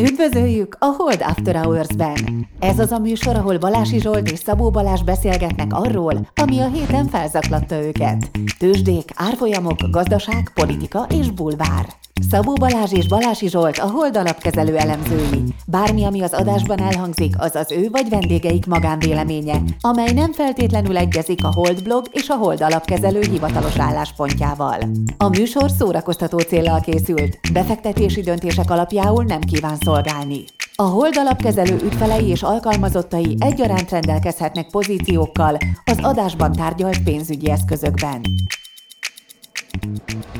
Üdvözöljük a Hold After Hours-ben! Ez az a műsor, ahol Balási Zsolt és Szabó Balázs beszélgetnek arról, ami a héten felzaklatta őket. Tőzsdék, árfolyamok, gazdaság, politika és bulvár. Szabó Balázs és Balási Zsolt a Hold alapkezelő elemzői. Bármi, ami az adásban elhangzik, az az ő vagy vendégeik magánvéleménye, amely nem feltétlenül egyezik a Hold blog és a Hold alapkezelő hivatalos álláspontjával. A műsor szórakoztató célral készült, befektetési döntések alapjául nem kíván szolgálni. A Hold alapkezelő ügyfelei és alkalmazottai egyaránt rendelkezhetnek pozíciókkal az adásban tárgyalt pénzügyi eszközökben.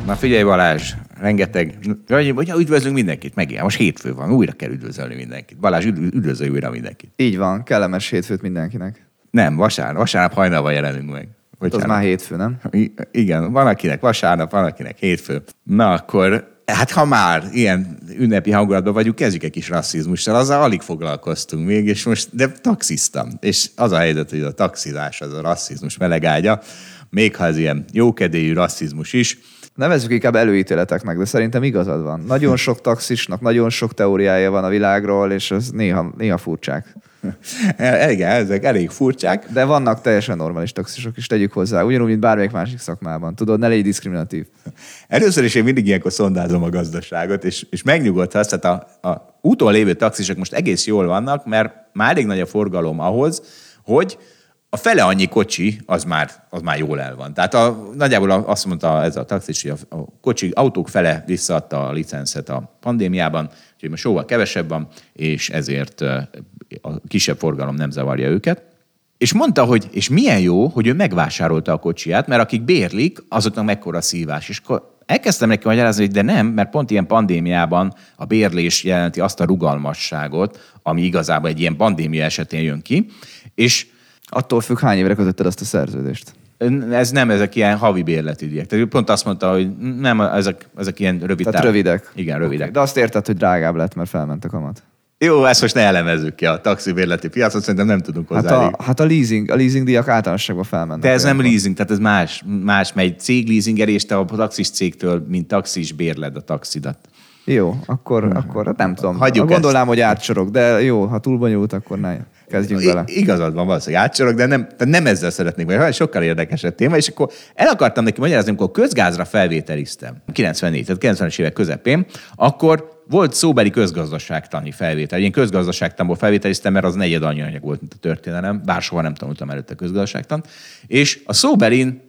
Na figyelj Balázs, rengeteg, vagy üdvözlünk mindenkit, megint. Most hétfő van, újra kell üdvözölni mindenkit. Balázs, üdvözölj újra mindenkit. Így van, kellemes hétfőt mindenkinek. Nem, vasárnap, vasárnap hajnalban jelenünk meg. Bocsánat. Az már hétfő, nem? I- igen, van akinek vasárnap, van akinek hétfő. Na akkor, hát ha már ilyen ünnepi hangulatban vagyunk, kezdjük egy kis rasszizmussal, azzal alig foglalkoztunk még, és most, de taxiztam. És az a helyzet, hogy a taxizás az a rasszizmus melegágya, még ha ez ilyen jókedélyű rasszizmus is, Nevezzük inkább előítéleteknek, de szerintem igazad van. Nagyon sok taxisnak, nagyon sok teóriája van a világról, és ez néha, néha furcsák. Igen, ezek elég furcsák. De vannak teljesen normális taxisok is, tegyük hozzá. Ugyanúgy, mint bármelyik másik szakmában. Tudod, ne légy diszkriminatív. Először is én mindig ilyenkor szondázom a gazdaságot, és, és megnyugodhatsz, tehát a, a úton lévő taxisok most egész jól vannak, mert már elég nagy a forgalom ahhoz, hogy a fele annyi kocsi, az már, az már jól el van. Tehát a, nagyjából azt mondta ez a taxis, hogy a, a kocsi, autók fele visszaadta a licenszet a pandémiában, úgyhogy most sokkal kevesebb van, és ezért a kisebb forgalom nem zavarja őket. És mondta, hogy és milyen jó, hogy ő megvásárolta a kocsiját, mert akik bérlik, azoknak mekkora szívás. És akkor elkezdtem neki magyarázni, hogy de nem, mert pont ilyen pandémiában a bérlés jelenti azt a rugalmasságot, ami igazából egy ilyen pandémia esetén jön ki. És Attól függ, hány évre kötötted azt a szerződést? Ez nem, ezek ilyen havi bérletügyek. Tehát pont azt mondta, hogy nem, ezek, ezek ilyen rövid Tehát rövidek. Igen, rövidek. De azt érted, hogy drágább lett, mert felment a kamat. Jó, ezt most ne elemezzük ki a taxi bérleti piacot, szerintem nem tudunk hozzá. Hát a, hát a leasing, a leasing díjak általánosságban felmennek. De ez nem leasing, tehát ez más, más megy. Cég leasingerés, te a taxis cégtől, mint taxis bérled a taxidat. Jó, akkor, akkor hát nem tudom. Hagyjuk Gondolnám, ezt. hogy átsorok, de jó, ha túl bonyolult, akkor ne kezdjünk. I- igazad van, valószínűleg átsorok, de nem, de nem ezzel szeretnék, mert sokkal érdekesebb téma, és akkor el akartam neki magyarázni, amikor közgázra felvételiztem, 94, tehát 90-es évek közepén, akkor volt szóbeli közgazdaságtani felvétel. Én közgazdaságtanból felvételiztem, mert az negyed annyi anyag volt, mint a történelem, bár soha nem tanultam előtte közgazdaságtan. És a szóbelin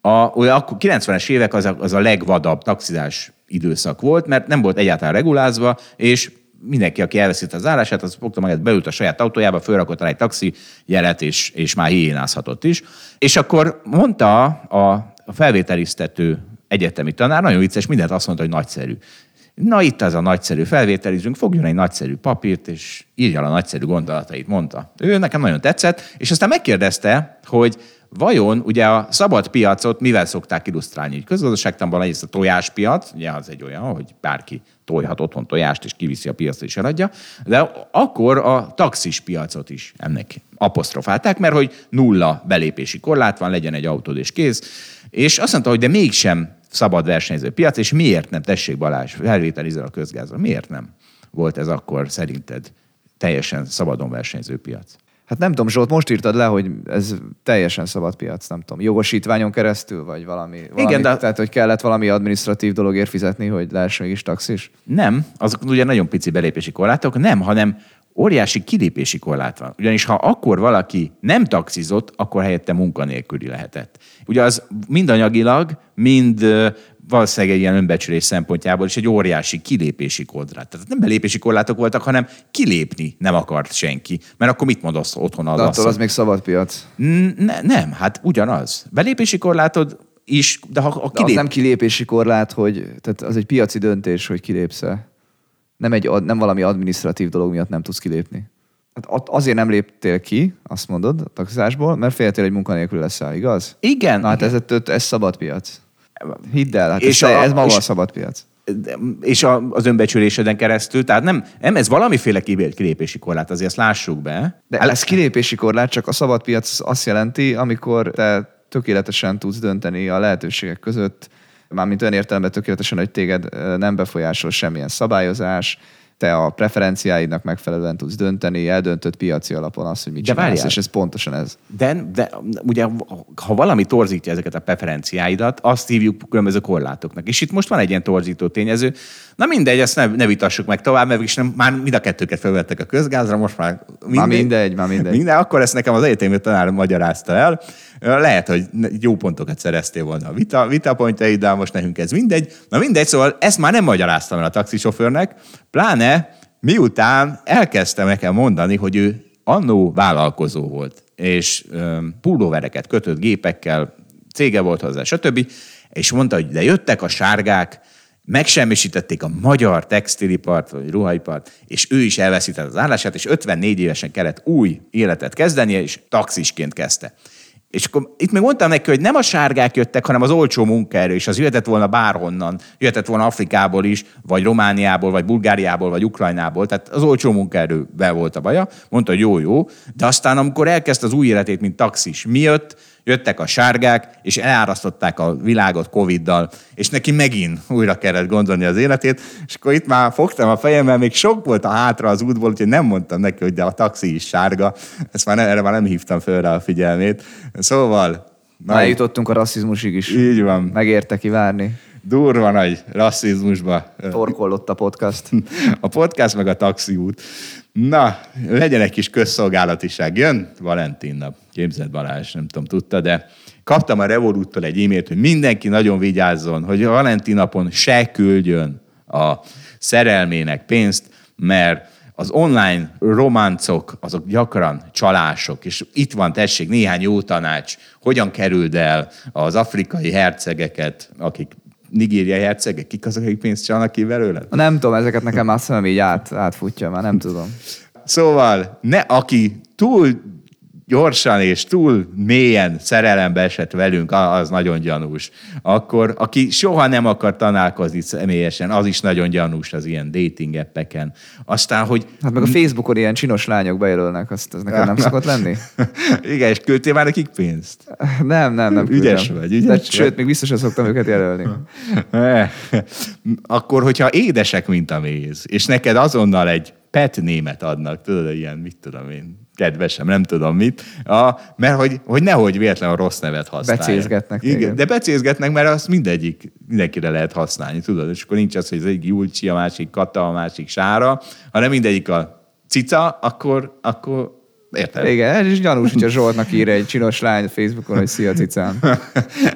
a, olyan, 90-es évek az a, az a legvadabb taxizás időszak volt, mert nem volt egyáltalán regulázva, és mindenki, aki elveszítette az állását, az fogta magát, beült a saját autójába, fölrakott rá egy taxi jelet, és, és már hiénázhatott is. És akkor mondta a, a felvételiztető egyetemi tanár, nagyon vicces, mindent azt mondta, hogy nagyszerű. Na itt az a nagyszerű felvételizünk, fogjon egy nagyszerű papírt, és írja a nagyszerű gondolatait, mondta. Ő nekem nagyon tetszett, és aztán megkérdezte, hogy vajon ugye a szabad piacot mivel szokták illusztrálni? Közgazdaságtanban egyrészt a tojáspiac, ugye az egy olyan, hogy bárki tojhat otthon tojást, és kiviszi a piacra és eladja, de akkor a taxis piacot is ennek apostrofálták, mert hogy nulla belépési korlát van, legyen egy autód és kész, és azt mondta, hogy de mégsem szabad versenyző piac, és miért nem, tessék Balázs, felvételizel a közgázra, miért nem volt ez akkor szerinted teljesen szabadon versenyző piac? Hát nem tudom, Zsolt, most írtad le, hogy ez teljesen szabad piac, nem tudom, jogosítványon keresztül, vagy valami, valami Igen, de... tehát hogy kellett valami administratív dologért fizetni, hogy lehessen mégis taxis? Nem, azok ugye nagyon pici belépési korlátok, nem, hanem óriási kilépési korlát van. Ugyanis ha akkor valaki nem taxizott, akkor helyette munkanélküli lehetett. Ugye az mind anyagilag, mind valószínűleg egy ilyen önbecsülés szempontjából is egy óriási kilépési korlát. Tehát nem belépési korlátok voltak, hanem kilépni nem akart senki. Mert akkor mit mondasz otthon az? De attól az még szabad piac. Ne, nem, hát ugyanaz. Belépési korlátod is, de ha a kilép... De az nem kilépési korlát, hogy tehát az egy piaci döntés, hogy kilépsz-e. Nem, egy, nem valami administratív dolog miatt nem tudsz kilépni. Hát azért nem léptél ki, azt mondod, a taxizásból, mert féltél, hogy munkanélkül leszel, igaz? Igen. Na hát igen. Ez, ez szabad piac. Hidd el, hát és ez, a, ez maga és, a szabad piac. És a, az önbecsüléseden keresztül, tehát nem, nem ez valamiféle kilépési korlát, azért ezt lássuk be. De ez kilépési korlát, csak a szabad piac azt jelenti, amikor te tökéletesen tudsz dönteni a lehetőségek között, mármint olyan értelemben tökéletesen, hogy téged nem befolyásol semmilyen szabályozás, te a preferenciáidnak megfelelően tudsz dönteni, eldöntött piaci alapon azt, hogy mit De csinálsz, várjál. és ez pontosan ez. De, de ugye, ha valami torzítja ezeket a preferenciáidat, azt hívjuk különböző korlátoknak. És itt most van egy ilyen torzító tényező. Na mindegy, ezt ne, ne vitassuk meg tovább, mert is nem, már mind a kettőket felvettek a közgázra, most már mindegy. Már mindegy, már mindegy. Minden, akkor ezt nekem az egyetemi tanár magyarázta el. Lehet, hogy jó pontokat szereztél volna a vita, vitapontjaid, de most nekünk ez mindegy. Na mindegy, szóval ezt már nem magyaráztam el a taxisofőrnek, pláne miután elkezdte nekem mondani, hogy ő annó vállalkozó volt, és pulóvereket kötött gépekkel, cége volt hozzá, stb. És mondta, hogy de jöttek a sárgák, megsemmisítették a magyar textilipart, vagy ruhaipart, és ő is elveszített az állását, és 54 évesen kellett új életet kezdenie, és taxisként kezdte. És akkor itt még mondtam neki, hogy nem a sárgák jöttek, hanem az olcsó munkaerő, és az jöhetett volna bárhonnan. Jöhetett volna Afrikából is, vagy Romániából, vagy Bulgáriából, vagy Ukrajnából. Tehát az olcsó munkaerővel volt a baja. Mondta, hogy jó, jó. De aztán, amikor elkezdte az új életét, mint taxis, mi jött? Jöttek a sárgák, és elárasztották a világot Covid-dal, és neki megint újra kellett gondolni az életét, és akkor itt már fogtam a fejemmel, még sok volt a hátra az útból, úgyhogy nem mondtam neki, hogy de a taxi is sárga, ezt már nem, erre már nem hívtam föl rá a figyelmét. Szóval, Na, eljutottunk a rasszizmusig is. így van, Megérte kivárni. Durva nagy rasszizmusba Torkollott a podcast. a podcast meg a taxiút. Na, legyen egy kis közszolgálatiság. Jön Valentin nap. Képzeld Balázs, nem tudom, tudta, de kaptam a Revoluttól egy e-mailt, hogy mindenki nagyon vigyázzon, hogy a Valentin napon se küldjön a szerelmének pénzt, mert az online románcok, azok gyakran csalások, és itt van, tessék, néhány jó tanács, hogyan kerüld el az afrikai hercegeket, akik nigériai hercegek, kik azok, akik pénzt csalnak ki belőle? Nem tudom, ezeket nekem már szemem így át, átfutja, már nem tudom. Szóval, ne, aki túl gyorsan és túl mélyen szerelembe esett velünk, az nagyon gyanús. Akkor, aki soha nem akar találkozni személyesen, az is nagyon gyanús az ilyen dating appeken. Aztán, hogy Hát meg a Facebookon ilyen csinos lányok bejelölnek, azt az nekem nem szokott lenni? igen, és küldtél már nekik pénzt? Nem, nem, nem. Ügyes küldtem. vagy, ügyes De, vagy. Sőt, még biztosan szoktam őket jelölni. Akkor, hogyha édesek, mint a méz, és neked azonnal egy pet német adnak, tudod, ilyen, mit tudom én, kedvesem, nem tudom mit, a, mert hogy, hogy nehogy véletlenül a rossz nevet használják. Becézgetnek Igen, téged. de becézgetnek, mert azt mindegyik, mindenkire lehet használni, tudod, és akkor nincs az, hogy az egyik Julcsi, a másik Kata, a másik Sára, hanem mindegyik a cica, akkor, akkor érted? Igen, ez is gyanús, hogyha Zsoltnak ír egy csinos lány Facebookon, hogy szia cicám.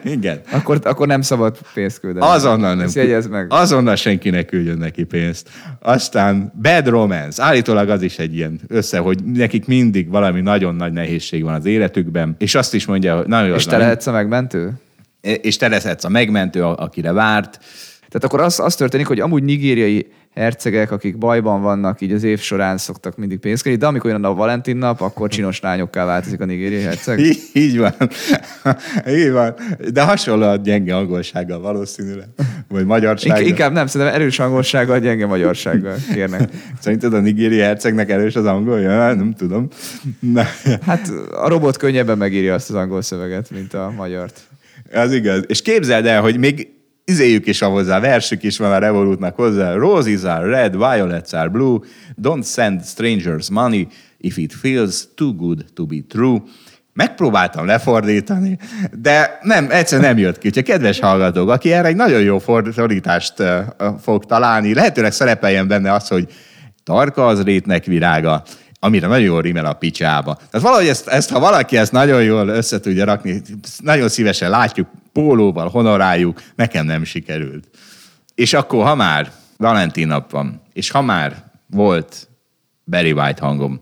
Igen. Akkor, akkor nem szabad pénzt küldeni. Azonnal nem. Ezt meg. Azonnal senkinek küldjön neki pénzt. Aztán Bad Romance. Állítólag az is egy ilyen össze, hogy nekik mindig valami nagyon nagy nehézség van az életükben, és azt is mondja, hogy nagyon És te lehetsz a megmentő? és te lehetsz a megmentő, akire várt. Tehát akkor az, az történik, hogy amúgy nigériai hercegek, akik bajban vannak, így az év során szoktak mindig pénzt de amikor jön a Valentin nap, akkor csinos lányokká változik a nigériai herceg. Így, így van. így van. De hasonló a gyenge angolsággal valószínűleg. Vagy magyarsággal. Ink- inkább nem, szerintem erős angolsággal, gyenge magyarsággal kérnek. Szerinted a nigéri hercegnek erős az angolja? Nem tudom. Na, Hát a robot könnyebben megírja azt az angol szöveget, mint a magyart. Az igaz. És képzeld el, hogy még izéjük is van hozzá, versük is van a Revolutnak hozzá. Roses are red, violets are blue. Don't send strangers money if it feels too good to be true. Megpróbáltam lefordítani, de nem, egyszerűen nem jött ki. Úgyhogy kedves hallgatók, aki erre egy nagyon jó fordítást fog találni, lehetőleg szerepeljen benne az, hogy tarka az rétnek virága, amire nagyon jól rímel a picsába. Tehát valahogy ezt, ezt, ha valaki ezt nagyon jól össze tudja rakni, nagyon szívesen látjuk, pólóval honoráljuk, nekem nem sikerült. És akkor, ha már Valentin nap van, és ha már volt Barry White hangom,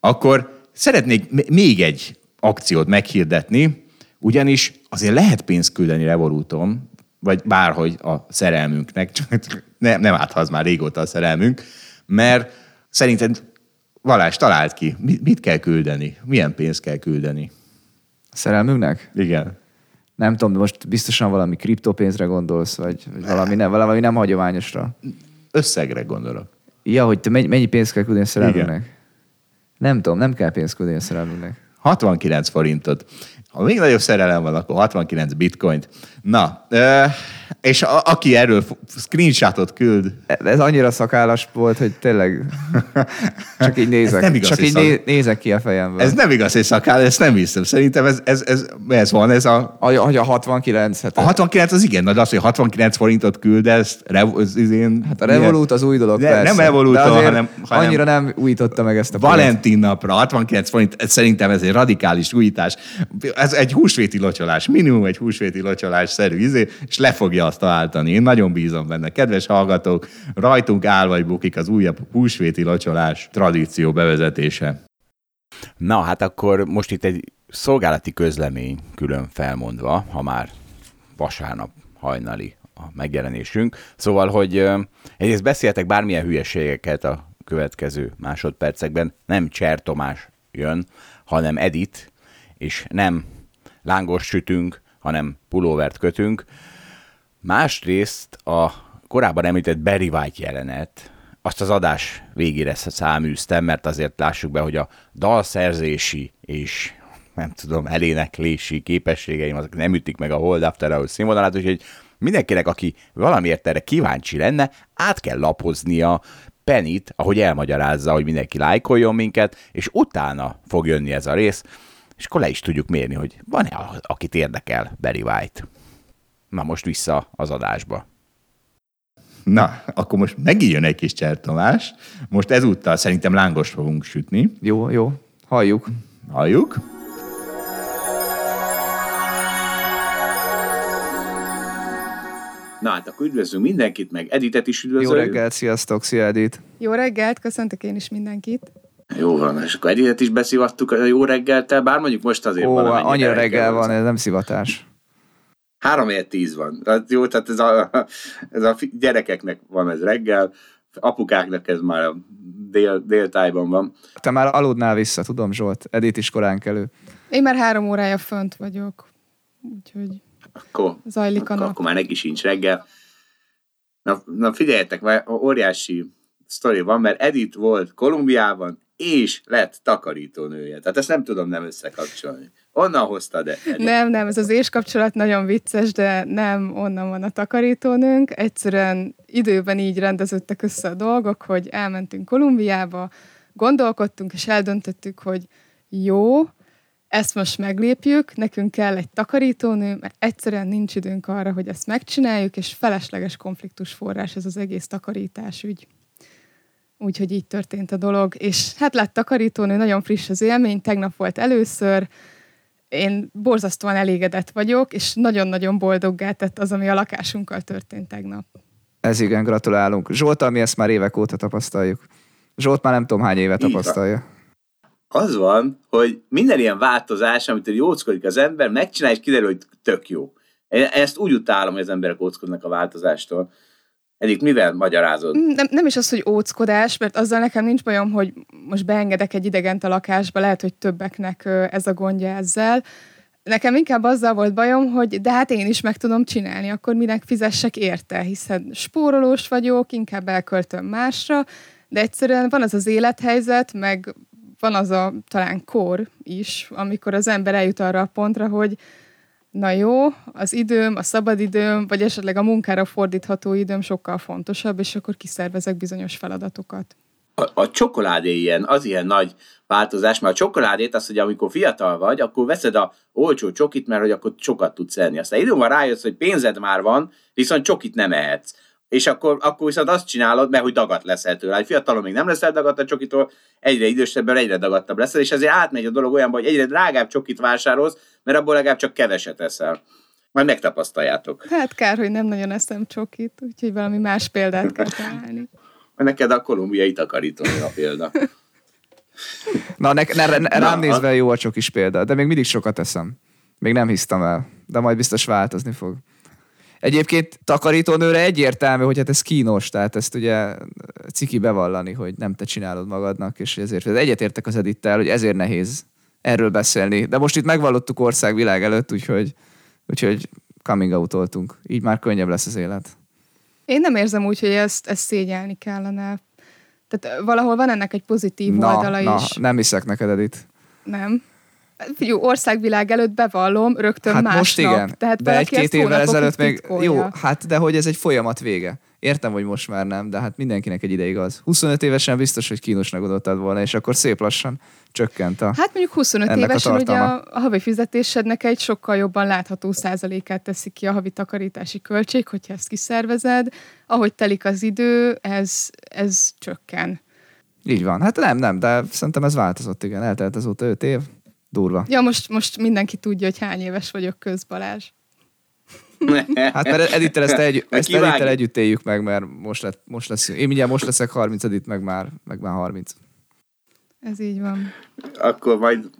akkor szeretnék még egy akciót meghirdetni, ugyanis azért lehet pénzt küldeni Revoluton, vagy bárhogy a szerelmünknek, csak nem, nem árt, ha az már régóta a szerelmünk, mert szerinted Valás, talált ki, mit, mit kell küldeni, milyen pénzt kell küldeni. A szerelmünknek? Igen. Nem tudom, most biztosan valami kriptopénzre gondolsz, vagy, vagy valami, nem, valami nem hagyományosra. Összegre gondolok. Ja, hogy te mennyi, mennyi pénzt kell küldeni a szerelmünknek? Nem tudom, nem kell pénzt küldeni a szerelmünknek. 69 forintot. Ha még nagyobb szerelem van, akkor 69 bitcoint. Na, ö, és a, aki erről screenshotot küld, Ez annyira szakállas volt, hogy tényleg csak így nézek. nem igaz, csak így szak- né- nézek ki a fejemből. ez nem igaz, hogy szakál, ezt nem hiszem. Szerintem ez, ez, ez, ez van, ez a A, a 69 hát A 69 az igen, de az, hogy 69 forintot küldesz, rev, az, az én, Hát a Revolut az új dolog, persze. nem Revolut, de azért hanem- hanem- annyira nem újította meg ezt a. Valentin napra 69 forint, ez szerintem ez egy radikális újítás. Ez egy húsvéti locsolás, minimum egy húsvéti locsolás szerű izé, és le fogja azt váltani. Én nagyon bízom benne. Kedves hallgatók, rajtunk áll vagy bukik az újabb húsvéti locsolás tradíció bevezetése. Na, hát akkor most itt egy szolgálati közlemény külön felmondva, ha már vasárnap hajnali a megjelenésünk. Szóval, hogy egyrészt beszéltek bármilyen hülyeségeket a következő másodpercekben, nem Cser Tomás jön, hanem Edit, és nem lángos sütünk, hanem pulóvert kötünk. Másrészt a korábban említett Barry White jelenet, azt az adás végére száműztem, mert azért lássuk be, hogy a dalszerzési és nem tudom, eléneklési képességeim azok nem ütik meg a Hold After Hours színvonalát, úgyhogy mindenkinek, aki valamiért erre kíváncsi lenne, át kell lapoznia Penit, ahogy elmagyarázza, hogy mindenki lájkoljon minket, és utána fog jönni ez a rész, és akkor le is tudjuk mérni, hogy van-e, akit érdekel Barry White. Na most vissza az adásba. Na, akkor most megint jön egy kis Cser Tamás. Most ezúttal szerintem lángost fogunk sütni. Jó, jó. Halljuk. Halljuk? Na hát akkor üdvözlünk mindenkit, meg Editet is Jó üdvözöljük. reggelt, sziasztok, szia Edith. Jó reggelt, köszöntök én is mindenkit. Jó van, és akkor Editet is beszivattuk a jó reggeltel, bár mondjuk most azért Ó, annyira reggel van. van, ez nem szivatás. Három ér tíz van. Tehát jó, tehát ez a, ez a gyerekeknek van ez reggel, apukáknak ez már a dél, déltájban van. Te már aludnál vissza, tudom Zsolt. Edith is korán kelő. Én már három órája fönt vagyok, úgyhogy Akkor, zajlik a akkor, nap. akkor már neki sincs reggel. Na, na figyeljetek, mert óriási sztori van, mert Edith volt Kolumbiában, és lett takarítónője. Tehát ezt nem tudom nem összekapcsolni. Onnan hoztad de. Nem, nem, ez az és kapcsolat nagyon vicces, de nem onnan van a takarítónőnk. Egyszerűen időben így rendeződtek össze a dolgok, hogy elmentünk Kolumbiába, gondolkodtunk, és eldöntöttük, hogy jó, ezt most meglépjük, nekünk kell egy takarítónő, mert egyszerűen nincs időnk arra, hogy ezt megcsináljuk, és felesleges konfliktus forrás ez az egész takarítás ügy. Úgyhogy így történt a dolog. És hát lett takarítónő, nagyon friss az élmény, tegnap volt először, én borzasztóan elégedett vagyok, és nagyon-nagyon boldoggá tett az, ami a lakásunkkal történt tegnap. Ez igen, gratulálunk. Zsoltal mi ezt már évek óta tapasztaljuk. Zsolt már nem tudom hány éve tapasztalja. Az van, hogy minden ilyen változás, amit jóckodik az ember, megcsinál, és kiderül, hogy tök jó. Ezt úgy utálom, hogy az emberek óckodnak a változástól. Eddig mivel magyarázod? Nem, nem is az, hogy óckodás, mert azzal nekem nincs bajom, hogy most beengedek egy idegent a lakásba, lehet, hogy többeknek ez a gondja ezzel. Nekem inkább azzal volt bajom, hogy de hát én is meg tudom csinálni, akkor minek fizessek érte, hiszen spórolós vagyok, inkább elköltöm másra, de egyszerűen van az az élethelyzet, meg van az a talán kor is, amikor az ember eljut arra a pontra, hogy na jó, az időm, a szabadidőm, vagy esetleg a munkára fordítható időm sokkal fontosabb, és akkor kiszervezek bizonyos feladatokat. A, a csokoládé ilyen, az ilyen nagy változás, mert a csokoládét az, hogy amikor fiatal vagy, akkor veszed a olcsó csokit, mert hogy akkor sokat tudsz enni. Aztán időn van rájössz, hogy pénzed már van, viszont csokit nem ehetsz. És akkor, akkor viszont azt csinálod, mert hogy dagat leszel tőle. Egy fiatalon még nem leszel dagat a csokitól, egyre idősebben egyre dagadtabb leszel, és ezért átmegy a dolog olyanba, hogy egyre drágább csokit vásárolsz, mert abból legalább csak keveset eszel. Majd megtapasztaljátok. Hát kár, hogy nem nagyon eszem csokit, úgyhogy valami más példát kell találni. Neked a kolumbiai takarítónő a példa. Na, ne, ne, ne, Na, rám a- nézve jó a csokis példa, de még mindig sokat eszem. Még nem hisztem el, de majd biztos változni fog. Egyébként takarítónőre egyértelmű, hogy hát ez kínos, tehát ezt ugye ciki bevallani, hogy nem te csinálod magadnak, és ezért egyetértek az Edittel, hogy ezért nehéz erről beszélni. De most itt megvallottuk országvilág előtt, úgyhogy, úgyhogy coming out Így már könnyebb lesz az élet. Én nem érzem úgy, hogy ezt, ezt szégyelni kellene. Tehát valahol van ennek egy pozitív oldala na, is. nem hiszek neked, Edit. Nem? Figyú, országvilág előtt bevallom, rögtön Hát másnap. most igen, Tehát de egy-két évvel ezelőtt még... titkolja. Jó, hát de hogy ez egy folyamat vége. Értem, hogy most már nem, de hát mindenkinek egy ideig az. 25 évesen biztos, hogy kínosnak adottad volna, és akkor szép lassan csökkent a... Hát mondjuk 25 ennek a évesen ugye tartalma. a, a havi fizetésednek egy sokkal jobban látható százalékát teszi ki a havi takarítási költség, hogyha ezt kiszervezed. Ahogy telik az idő, ez, ez csökken. Így van. Hát nem, nem, de szerintem ez változott, igen. Eltelt azóta 5 év. Durva. Ja, most, most mindenki tudja, hogy hány éves vagyok közbalázs. Hát mert Edittel ezt, egy, ezt. Edittel együtt éljük meg, mert most, lett, most lesz, én mindjárt most leszek 30, Edit meg már, meg már 30. Ez így van. Akkor majd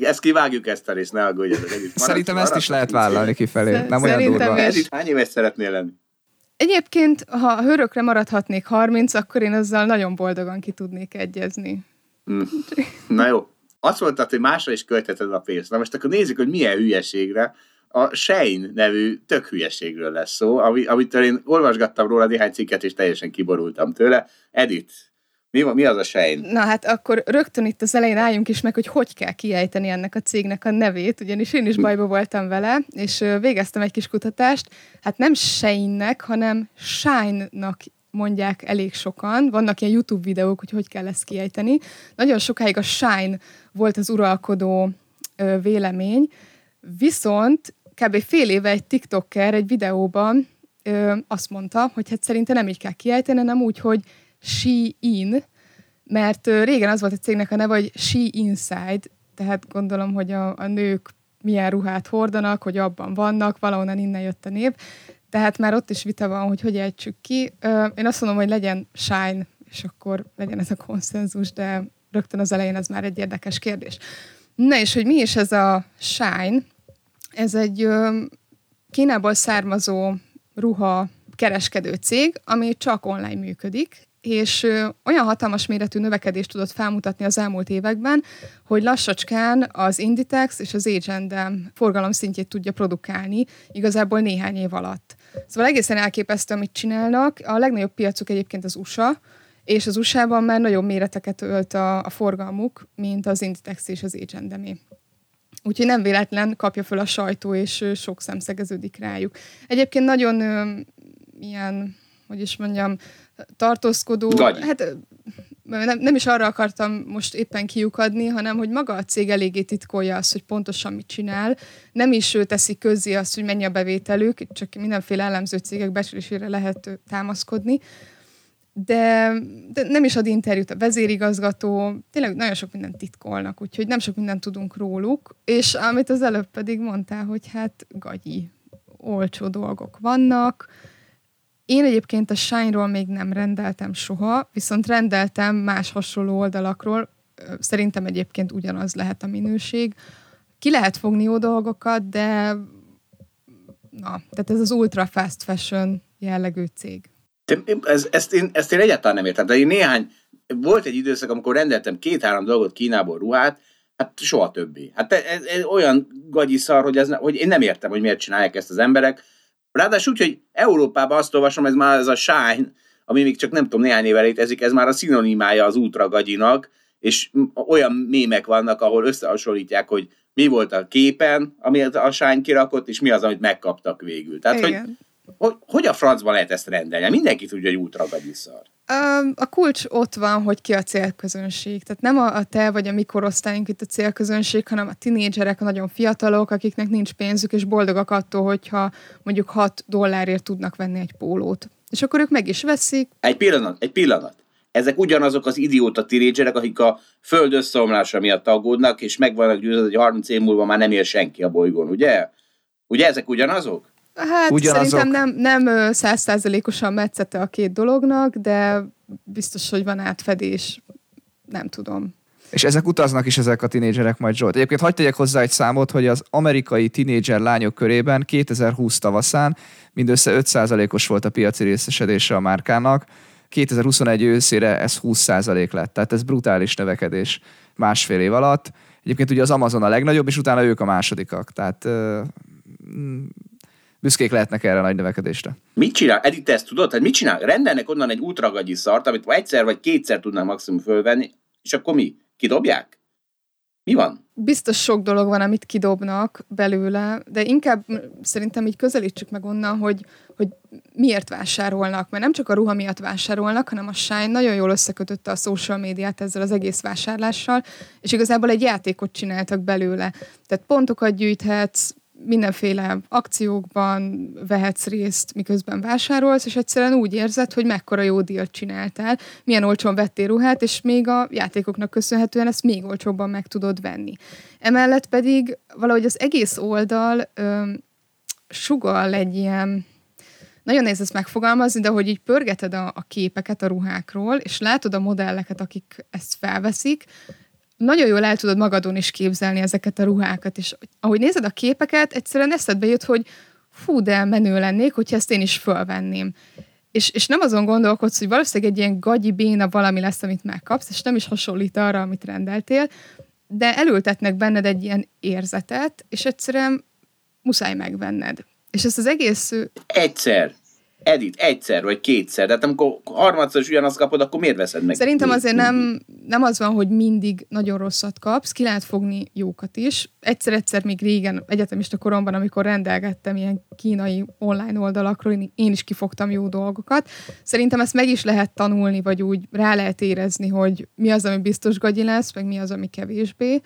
ezt kivágjuk ezt a részt, ne aggódjatok. Együtt Szerintem ezt is lehet vállalni kifelé. Szer- Nem olyan durva. is. Edith, hány éves szeretnél lenni? Egyébként, ha hörökre maradhatnék 30, akkor én azzal nagyon boldogan ki tudnék egyezni. Hm. Na jó. Azt mondtad, hogy másra is költheted a pénzt. Na most akkor nézzük, hogy milyen hülyeségre. A Shane nevű tök hülyeségről lesz szó, ami, amitől én olvasgattam róla néhány cikket, és teljesen kiborultam tőle. Edith, mi, mi az a Shane? Na hát akkor rögtön itt az elején álljunk is meg, hogy hogy kell kiejteni ennek a cégnek a nevét, ugyanis én is bajba voltam vele, és végeztem egy kis kutatást. Hát nem Shane-nek, hanem Shine-nak mondják elég sokan. Vannak ilyen YouTube videók, hogy hogy kell ezt kiejteni. Nagyon sokáig a Shine volt az uralkodó vélemény, viszont kb. fél éve egy TikToker egy videóban azt mondta, hogy hát szerinte nem így kell kiejteni, hanem úgy, hogy Shein, mert régen az volt a cégnek a neve, hogy She Inside, tehát gondolom, hogy a, a nők milyen ruhát hordanak, hogy abban vannak, valahonnan innen jött a név. Tehát már ott is vita van, hogy hogy ejtsük ki. Én azt mondom, hogy legyen Shine, és akkor legyen ez a konszenzus, de rögtön az elején ez már egy érdekes kérdés. Na és hogy mi is ez a Shine? Ez egy Kínából származó ruha kereskedő cég, ami csak online működik, és olyan hatalmas méretű növekedést tudott felmutatni az elmúlt években, hogy lassacskán az Inditex és az H&M forgalom szintjét tudja produkálni igazából néhány év alatt. Szóval egészen elképesztő, amit csinálnak. A legnagyobb piacuk egyébként az USA, és az USA-ban már nagyobb méreteket ölt a, a forgalmuk, mint az Inditex és az H&M. Úgyhogy nem véletlen kapja föl a sajtó, és sok szemszegeződik rájuk. Egyébként nagyon ö, ilyen, hogy is mondjam, tartózkodó. Gagyi. Hát nem, nem is arra akartam most éppen kiukadni, hanem hogy maga a cég eléggé titkolja azt, hogy pontosan mit csinál. Nem is ő teszi közzé azt, hogy mennyi a bevételük, csak mindenféle elemző cégek becslésére lehet támaszkodni. De, de nem is ad interjút a vezérigazgató, tényleg nagyon sok mindent titkolnak, úgyhogy nem sok mindent tudunk róluk, és amit az előbb pedig mondtál, hogy hát gagyi, olcsó dolgok vannak, én egyébként a Shine-ról még nem rendeltem soha, viszont rendeltem más hasonló oldalakról. Szerintem egyébként ugyanaz lehet a minőség. Ki lehet fogni jó dolgokat, de na, tehát ez az ultra fast fashion jellegű cég. Ez, ezt, én, ezt én egyáltalán nem értem. De én néhány, volt egy időszak, amikor rendeltem két-három dolgot Kínából ruhát, hát soha többé. Hát ez, ez olyan gagyi szar, hogy, ez, hogy én nem értem, hogy miért csinálják ezt az emberek. Ráadásul úgy, hogy Európában azt olvasom, ez már ez a shine, ami még csak nem tudom, néhány éve létezik, ez már a szinonimája az ultra gagyinak, és olyan mémek vannak, ahol összehasonlítják, hogy mi volt a képen, amit a Shine kirakott, és mi az, amit megkaptak végül. Tehát, Igen. hogy, hogy a francban lehet ezt rendelni? Mindenki tudja, hogy ultra gagyi szar. A kulcs ott van, hogy ki a célközönség. Tehát nem a, a te vagy a mi korosztályunk itt a célközönség, hanem a tinédzserek, a nagyon fiatalok, akiknek nincs pénzük, és boldogak attól, hogyha mondjuk 6 dollárért tudnak venni egy pólót. És akkor ők meg is veszik. Egy pillanat, egy pillanat. Ezek ugyanazok az idióta tinédzserek, akik a föld összeomlása miatt aggódnak, és meg vannak győződve, hogy 30 év múlva már nem él senki a bolygón, ugye? Ugye ezek ugyanazok? Hát Ugyanazok. szerintem nem, nem százszázalékosan metszete a két dolognak, de biztos, hogy van átfedés. Nem tudom. És ezek utaznak is ezek a tinédzserek majd Zsolt. Egyébként hagyd tegyek hozzá egy számot, hogy az amerikai tinédzser lányok körében 2020 tavaszán mindössze 5%-os volt a piaci részesedése a márkának, 2021 őszére ez 20% lett, tehát ez brutális növekedés másfél év alatt. Egyébként ugye az Amazon a legnagyobb, és utána ők a másodikak, tehát büszkék lehetnek erre a nagy növekedésre. Mit csinál? Edith, ezt tudod? Hát mit csinál? Rendelnek onnan egy ultra gagyi szart, amit egyszer vagy kétszer tudnak maximum fölvenni, és akkor mi? Kidobják? Mi van? biztos sok dolog van, amit kidobnak belőle, de inkább szerintem így közelítsük meg onnan, hogy, hogy miért vásárolnak, mert nem csak a ruha miatt vásárolnak, hanem a Shine nagyon jól összekötötte a social médiát ezzel az egész vásárlással, és igazából egy játékot csináltak belőle. Tehát pontokat gyűjthetsz, mindenféle akciókban vehetsz részt, miközben vásárolsz, és egyszerűen úgy érzed, hogy mekkora jó díjat csináltál, milyen olcsón vettél ruhát, és még a játékoknak köszönhetően ezt még olcsóbban meg tudod venni. Emellett pedig valahogy az egész oldal ö, sugal egy ilyen, nagyon nehéz ezt megfogalmazni, de hogy így pörgeted a, a képeket a ruhákról, és látod a modelleket, akik ezt felveszik, nagyon jól el tudod magadon is képzelni ezeket a ruhákat, és ahogy nézed a képeket, egyszerűen eszedbe jut, hogy fú, de menő lennék, hogyha ezt én is fölvenném. És, és nem azon gondolkodsz, hogy valószínűleg egy ilyen gagyi béna valami lesz, amit megkapsz, és nem is hasonlít arra, amit rendeltél, de elültetnek benned egy ilyen érzetet, és egyszerűen muszáj megvenned. És ezt az egész... Egyszer. Edit, egyszer vagy kétszer. Tehát amikor harmadszor is ugyanazt kapod, akkor miért veszed meg? Szerintem azért nem, nem az van, hogy mindig nagyon rosszat kapsz, ki lehet fogni jókat is. Egyszer-egyszer még régen, egyetemista koromban, amikor rendelgettem ilyen kínai online oldalakról, én is kifogtam jó dolgokat. Szerintem ezt meg is lehet tanulni, vagy úgy rá lehet érezni, hogy mi az, ami biztos gagyi lesz, meg mi az, ami kevésbé.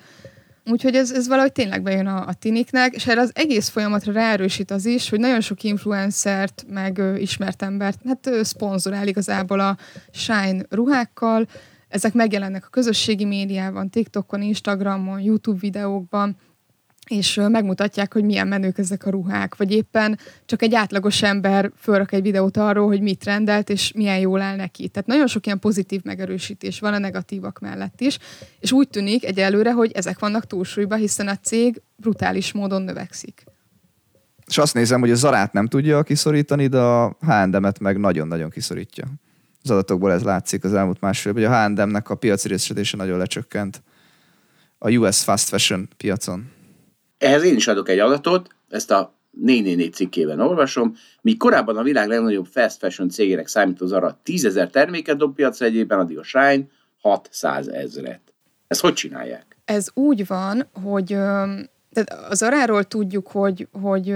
Úgyhogy ez, ez valahogy tényleg bejön a, a tiniknek, és erre az egész folyamatra ráerősít az is, hogy nagyon sok influencert, meg ö, ismert embert, hát ö, szponzorál igazából a Shine ruhákkal, ezek megjelennek a közösségi médiában, TikTokon, Instagramon, YouTube videókban, és megmutatják, hogy milyen menők ezek a ruhák, vagy éppen csak egy átlagos ember fölrak egy videót arról, hogy mit rendelt, és milyen jól áll neki. Tehát nagyon sok ilyen pozitív megerősítés van a negatívak mellett is, és úgy tűnik egyelőre, hogy ezek vannak túlsúlyba, hiszen a cég brutális módon növekszik. És azt nézem, hogy a Zarát nem tudja kiszorítani, de a H&M-et meg nagyon-nagyon kiszorítja. Az adatokból ez látszik az elmúlt másfél, hogy a H&M-nek a piaci részesedése nagyon lecsökkent a US fast fashion piacon. Ehhez én is adok egy adatot, ezt a 444 cikkében olvasom, míg korábban a világ legnagyobb fast fashion cégének számító Zara 10 ezer terméket dob piacra egyében, addig a Shine 600 ezret. Ezt hogy csinálják? Ez úgy van, hogy az aráról tudjuk, hogy, hogy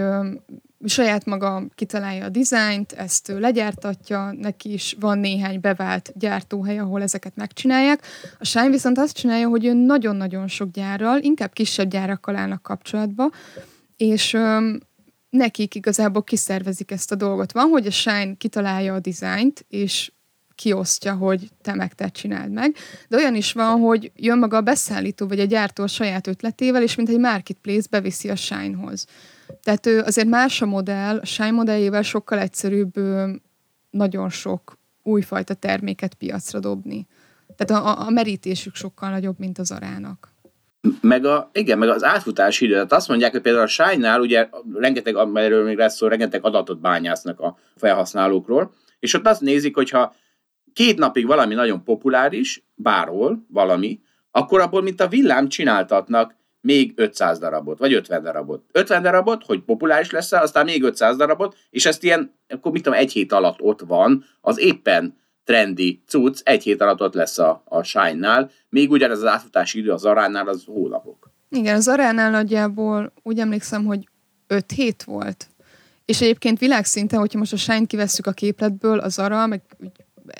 saját maga kitalálja a dizájnt, ezt ő legyártatja, neki is van néhány bevált gyártóhely, ahol ezeket megcsinálják. A Shine viszont azt csinálja, hogy ő nagyon-nagyon sok gyárral, inkább kisebb gyárakkal állnak kapcsolatba, és öm, nekik igazából kiszervezik ezt a dolgot. Van, hogy a Shine kitalálja a dizájnt, és kiosztja, hogy te meg te csináld meg. De olyan is van, hogy jön maga a beszállító vagy a gyártó a saját ötletével, és mint egy marketplace beviszi a Shine-hoz. Tehát ő azért más a modell, a Shine modelljével sokkal egyszerűbb nagyon sok újfajta terméket piacra dobni. Tehát a, a merítésük sokkal nagyobb, mint az arának. Meg, a, igen, meg az átfutási idő. Tehát azt mondják, hogy például a Shine-nál ugye rengeteg, erről még lesz szó, rengeteg adatot bányásznak a felhasználókról, és ott azt nézik, hogyha két napig valami nagyon populáris, bárhol valami, akkor abból, mint a villám csináltatnak még 500 darabot, vagy 50 darabot. 50 darabot, hogy populáris lesz aztán még 500 darabot, és ezt ilyen, akkor mit tudom, egy hét alatt ott van, az éppen trendi cucc, egy hét alatt ott lesz a, a Shine-nál, még ugyanez az átfutási idő az Aránnál az hónapok. Igen, az Aránál nagyjából úgy emlékszem, hogy 5 hét volt. És egyébként világszinten, hogyha most a Shine kivesszük a képletből, az Ara, meg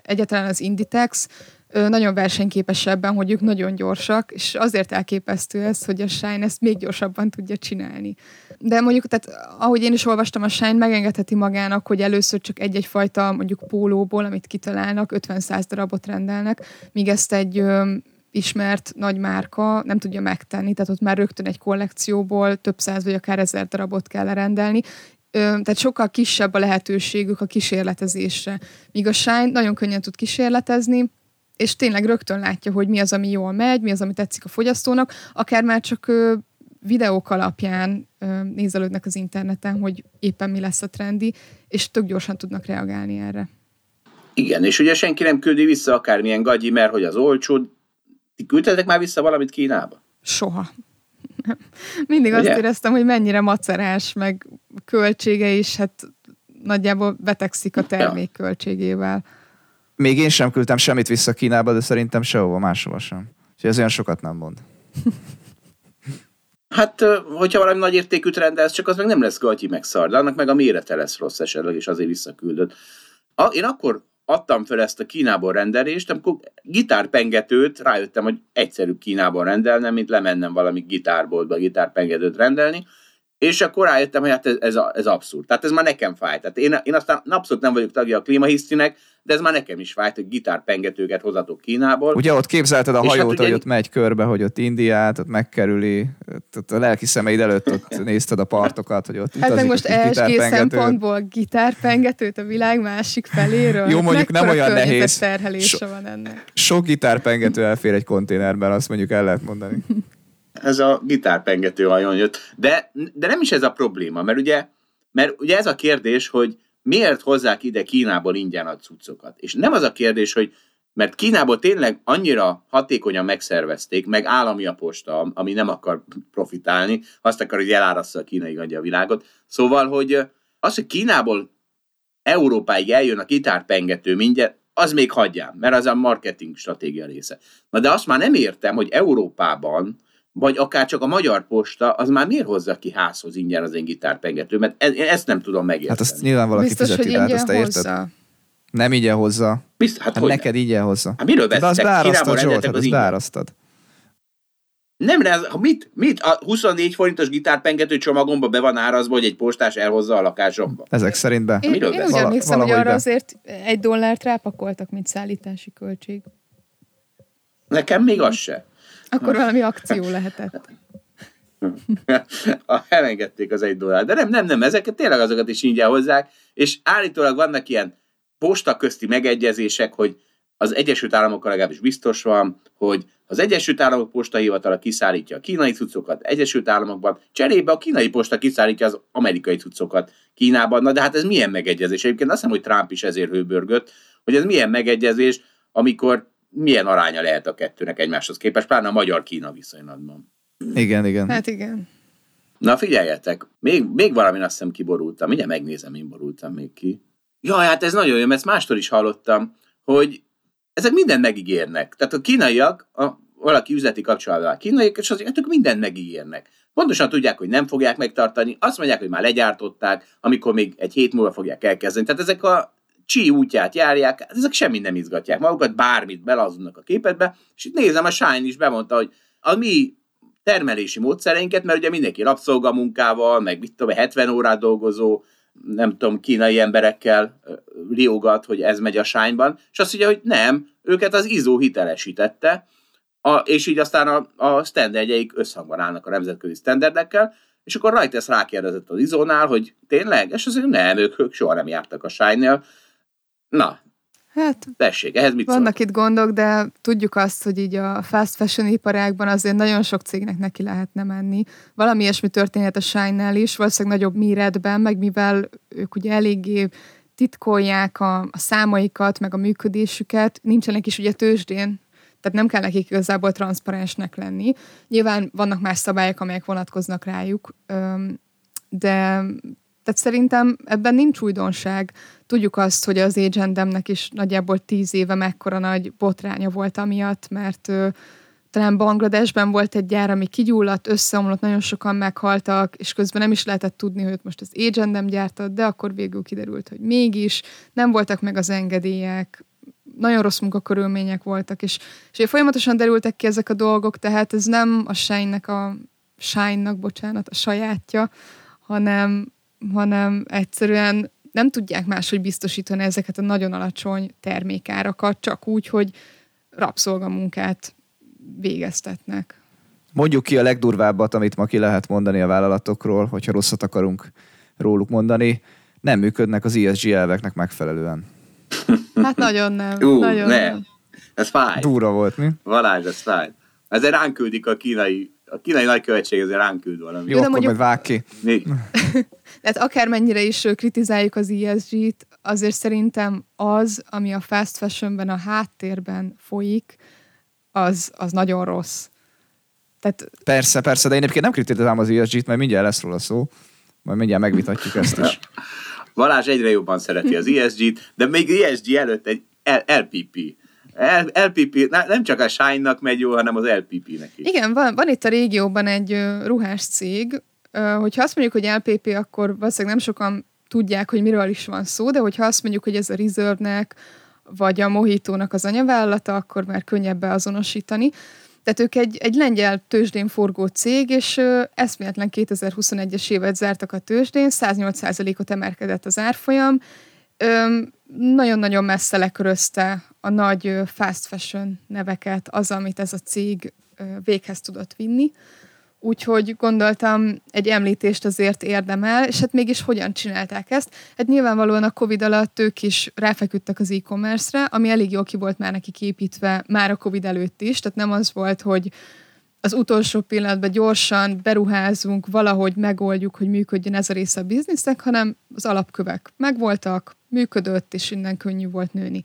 egyáltalán az Inditex, nagyon versenyképes ebben, hogy ők nagyon gyorsak, és azért elképesztő ez, hogy a Shine ezt még gyorsabban tudja csinálni. De mondjuk, tehát ahogy én is olvastam, a Shine megengedheti magának, hogy először csak egy-egy fajta mondjuk pólóból, amit kitalálnak, 50-100 darabot rendelnek, míg ezt egy ismert nagy márka nem tudja megtenni, tehát ott már rögtön egy kollekcióból több száz vagy akár ezer darabot kell rendelni, tehát sokkal kisebb a lehetőségük a kísérletezésre. Míg a Shine nagyon könnyen tud kísérletezni, és tényleg rögtön látja, hogy mi az, ami jól megy, mi az, ami tetszik a fogyasztónak, akár már csak videók alapján nézelődnek az interneten, hogy éppen mi lesz a trendi, és tök gyorsan tudnak reagálni erre. Igen, és ugye senki nem küldi vissza akármilyen gagyi, mert hogy az olcsó. Ti küldtetek már vissza valamit Kínába? Soha. Mindig Ugye? azt éreztem, hogy mennyire macerás, meg költsége is, hát nagyjából betegszik a termék költségével. Még én sem küldtem semmit vissza Kínába, de szerintem sehova máshova sem. Úgyhogy ez olyan sokat nem mond. Hát, hogyha valami nagy értékűt rendelsz, csak az meg nem lesz gatyi meg szar, de annak meg a mérete lesz rossz esetleg, és azért visszaküldött. A, én akkor adtam fel ezt a Kínából rendelést, amikor gitárpengetőt rájöttem, hogy egyszerűbb Kínából rendelnem, mint lemennem valami gitárboltba gitárpengetőt rendelni, és akkor rájöttem, hogy hát ez, ez, ez abszurd. Tehát ez már nekem fáj. Tehát én, én aztán abszolút nem vagyok tagja a klímahisztinek, de ez már nekem is fájt, hogy gitárpengetőket hozatok Kínából. Ugye ott képzelted a És hát hajót, ugye- hogy ott megy körbe, hogy ott Indiát, ott megkerüli, ott a lelki szemeid előtt ott nézted a partokat, hogy ott Hát meg most ESG szempontból gitárpengetőt a világ másik feléről. Jó, Hát mondjuk nem olyan nehéz. környezetterhelése So- van ennek. Sok gitárpengető elfér egy konténerben, azt mondjuk el lehet mondani. ez a gitárpengető hajón jött. De, de nem is ez a probléma, mert ugye, mert ugye ez a kérdés, hogy miért hozzák ide Kínából ingyen a cuccokat. És nem az a kérdés, hogy mert Kínából tényleg annyira hatékonyan megszervezték, meg állami a posta, ami nem akar profitálni, azt akar, hogy elárassza a kínai adja a világot. Szóval, hogy az, hogy Kínából Európáig eljön a gitárpengető mindjárt, az még hagyjám, mert az a marketing stratégia része. Na de azt már nem értem, hogy Európában, vagy akár csak a magyar posta, az már miért hozza ki házhoz ingyen az én gitárpengető, mert e- én ezt nem tudom megérteni. Hát azt nyilván valaki Biztos, hogy fizeti, de hát azt te érted? Nem ingyen hozza. Biztos, hát, Hát hogy neked ingyen hozza. Hát miről de azt vesztek? Beárasztad, Zsolt, hát az azt beárasztad. Nem, de ez, ha mit, mit? A 24 forintos gitárpengető csomagomba be van árazva, hogy egy postás elhozza a lakásomba. Ezek szerint be. Én, Miről én úgy emlékszem, hogy Valahogy arra be. azért egy dollárt rápakoltak, mint szállítási költség. Nekem még az se. Akkor valami akció lehetett. A- elengedték az egy dollár. De nem, nem, nem, ezeket tényleg azokat is ingyen hozzák, és állítólag vannak ilyen posta közti megegyezések, hogy az Egyesült Államokkal legalábbis biztos van, hogy az Egyesült Államok postahivatala kiszállítja a kínai cuccokat Egyesült Államokban, cserébe a kínai posta kiszállítja az amerikai cuccokat Kínában. Na de hát ez milyen megegyezés? Egyébként azt hiszem, hogy Trump is ezért hőbörgött, hogy ez milyen megegyezés, amikor milyen aránya lehet a kettőnek egymáshoz képest, pláne a magyar-Kína viszonylatban. Igen, igen. Hát igen. Na figyeljetek, még, még valamin azt hiszem kiborultam, mindjárt megnézem, én borultam még ki. Jaj, hát ez nagyon jó, mert ezt mástól is hallottam, hogy ezek mindent megígérnek. Tehát a kínaiak, a, valaki üzleti kapcsolatban a kínaiak, és azért ők mindent megígérnek. Pontosan tudják, hogy nem fogják megtartani, azt mondják, hogy már legyártották, amikor még egy hét múlva fogják elkezdeni. Tehát ezek a csí útját járják, ezek semmit nem izgatják magukat, bármit belazudnak a képetbe, és itt nézem, a Shine is bemondta, hogy a mi termelési módszereinket, mert ugye mindenki rabszolgamunkával, meg mit tudom, 70 órát dolgozó, nem tudom, kínai emberekkel riogat, hogy ez megy a sányban, és azt mondja, hogy nem, őket az ISO hitelesítette, a, és így aztán a, a standardjeik összhangban állnak a nemzetközi standardekkel, és akkor Reuters rákérdezett az ISO-nál, hogy tényleg, és azt mondja, nem, ők, ők soha nem jártak a sánynél. Na, Hát tessék, ehhez mit vannak szóltok? itt gondok, de tudjuk azt, hogy így a fast fashion iparágban azért nagyon sok cégnek neki lehetne menni. Valami ilyesmi történhet a Shine-nel is, valószínűleg nagyobb méretben, meg mivel ők ugye eléggé titkolják a, a számaikat, meg a működésüket, nincsenek is ugye tőzsdén, tehát nem kell nekik igazából transzparensnek lenni. Nyilván vannak más szabályok, amelyek vonatkoznak rájuk, de tehát szerintem ebben nincs újdonság. Tudjuk azt, hogy az Agendemnek is nagyjából tíz éve mekkora nagy botránya volt amiatt, mert ö, talán Bangladesben volt egy gyár, ami kigyulladt, összeomlott, nagyon sokan meghaltak, és közben nem is lehetett tudni, hogy most az Agendem gyártott, de akkor végül kiderült, hogy mégis nem voltak meg az engedélyek, nagyon rossz munkakörülmények voltak, és, és folyamatosan derültek ki ezek a dolgok, tehát ez nem a Shine-nek a Shine-nak, bocsánat, a sajátja, hanem, hanem egyszerűen nem tudják máshogy biztosítani ezeket a nagyon alacsony termékárakat, csak úgy, hogy rabszolgamunkát végeztetnek. Mondjuk ki a legdurvábbat, amit ma ki lehet mondani a vállalatokról, hogyha rosszat akarunk róluk mondani. Nem működnek az ESG elveknek megfelelően. Hát nagyon nem. Ú, nagyon nem. Ez fáj. Durva volt, mi? Valázs, ez fáj. Ezért ránk küldik a kínai, a kínai nagykövetség ezért ránk küld valami. Jó, akkor mondjuk- majd vág ki. Tehát akármennyire is kritizáljuk az ESG-t, azért szerintem az, ami a fast fashionben a háttérben folyik, az, az nagyon rossz. Tehát Persze, persze, de én egyébként nem kritizálom az ESG-t, mert mindjárt lesz róla szó. Majd mindjárt megvitatjuk ezt is. Valázs egyre jobban szereti az ESG-t, de még ESG előtt egy LPP LPP, nem csak a Shine-nak megy jó, hanem az LPP-nek is. Igen, van, van itt a régióban egy ruhás cég, hogyha azt mondjuk, hogy LPP, akkor valószínűleg nem sokan tudják, hogy miről is van szó, de hogyha azt mondjuk, hogy ez a Reserve-nek, vagy a Mohitónak az anyavállalata, akkor már könnyebb beazonosítani. Tehát ők egy, egy lengyel tőzsdén forgó cég, és ö, eszméletlen 2021-es évet zártak a tőzsdén, 108%-ot emelkedett az árfolyam, Ö, nagyon-nagyon messze lekörözte a nagy fast fashion neveket az, amit ez a cég véghez tudott vinni. Úgyhogy gondoltam, egy említést azért érdemel, és hát mégis hogyan csinálták ezt? Hát nyilvánvalóan a Covid alatt ők is ráfeküdtek az e-commerce-re, ami elég jól ki volt már neki képítve már a Covid előtt is, tehát nem az volt, hogy az utolsó pillanatban gyorsan beruházunk, valahogy megoldjuk, hogy működjön ez a része a biznisznek, hanem az alapkövek megvoltak, működött, és innen könnyű volt nőni.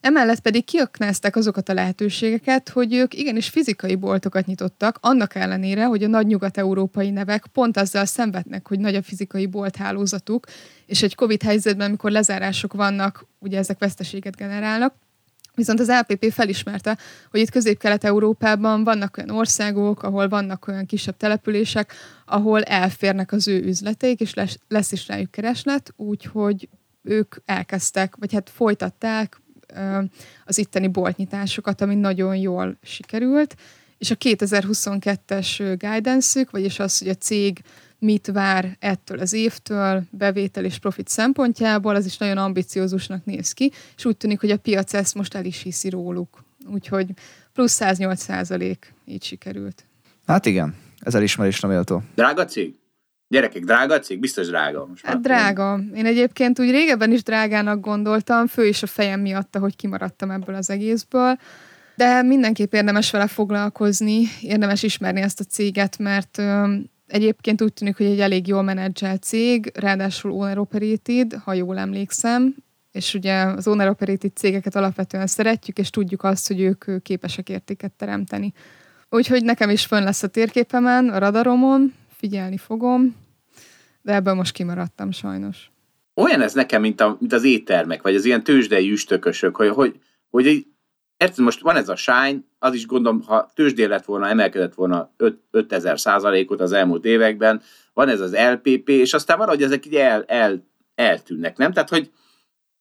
Emellett pedig kiaknázták azokat a lehetőségeket, hogy ők igenis fizikai boltokat nyitottak, annak ellenére, hogy a nagy nyugat-európai nevek pont azzal szenvednek, hogy nagy a fizikai bolthálózatuk, és egy Covid helyzetben, amikor lezárások vannak, ugye ezek veszteséget generálnak, Viszont az LPP felismerte, hogy itt Közép-Kelet-Európában vannak olyan országok, ahol vannak olyan kisebb települések, ahol elférnek az ő üzleteik, és lesz, lesz is rájuk kereslet, úgyhogy ők elkezdtek, vagy hát folytatták az itteni boltnyitásokat, ami nagyon jól sikerült, és a 2022-es guidance vagyis az, hogy a cég mit vár ettől az évtől, bevétel és profit szempontjából, az is nagyon ambiciózusnak néz ki, és úgy tűnik, hogy a piac ezt most el is hiszi róluk. Úgyhogy plusz 108 százalék így sikerült. Hát igen, ez elismerésre méltó. Drága cég? Gyerekek, drága cég? Biztos drága. Most Hát drága. Én egyébként úgy régebben is drágának gondoltam, fő is a fejem miatt, hogy kimaradtam ebből az egészből. De mindenképp érdemes vele foglalkozni, érdemes ismerni ezt a céget, mert ö, egyébként úgy tűnik, hogy egy elég jól menedzselt cég, ráadásul owner operated, ha jól emlékszem, és ugye az owner operated cégeket alapvetően szeretjük, és tudjuk azt, hogy ők képesek értéket teremteni. Úgyhogy nekem is fönn lesz a térképemen, a radaromon, figyelni fogom, de ebből most kimaradtam sajnos. Olyan ez nekem, mint, a, mint az éttermek, vagy az ilyen tőzsdei üstökösök, hogy, hogy, hogy egy, érted, most van ez a shine, az is gondolom, ha tőzsdén lett volna, emelkedett volna 5, 5000 százalékot az elmúlt években, van ez az LPP, és aztán valahogy ezek így el, el, eltűnnek, nem? Tehát, hogy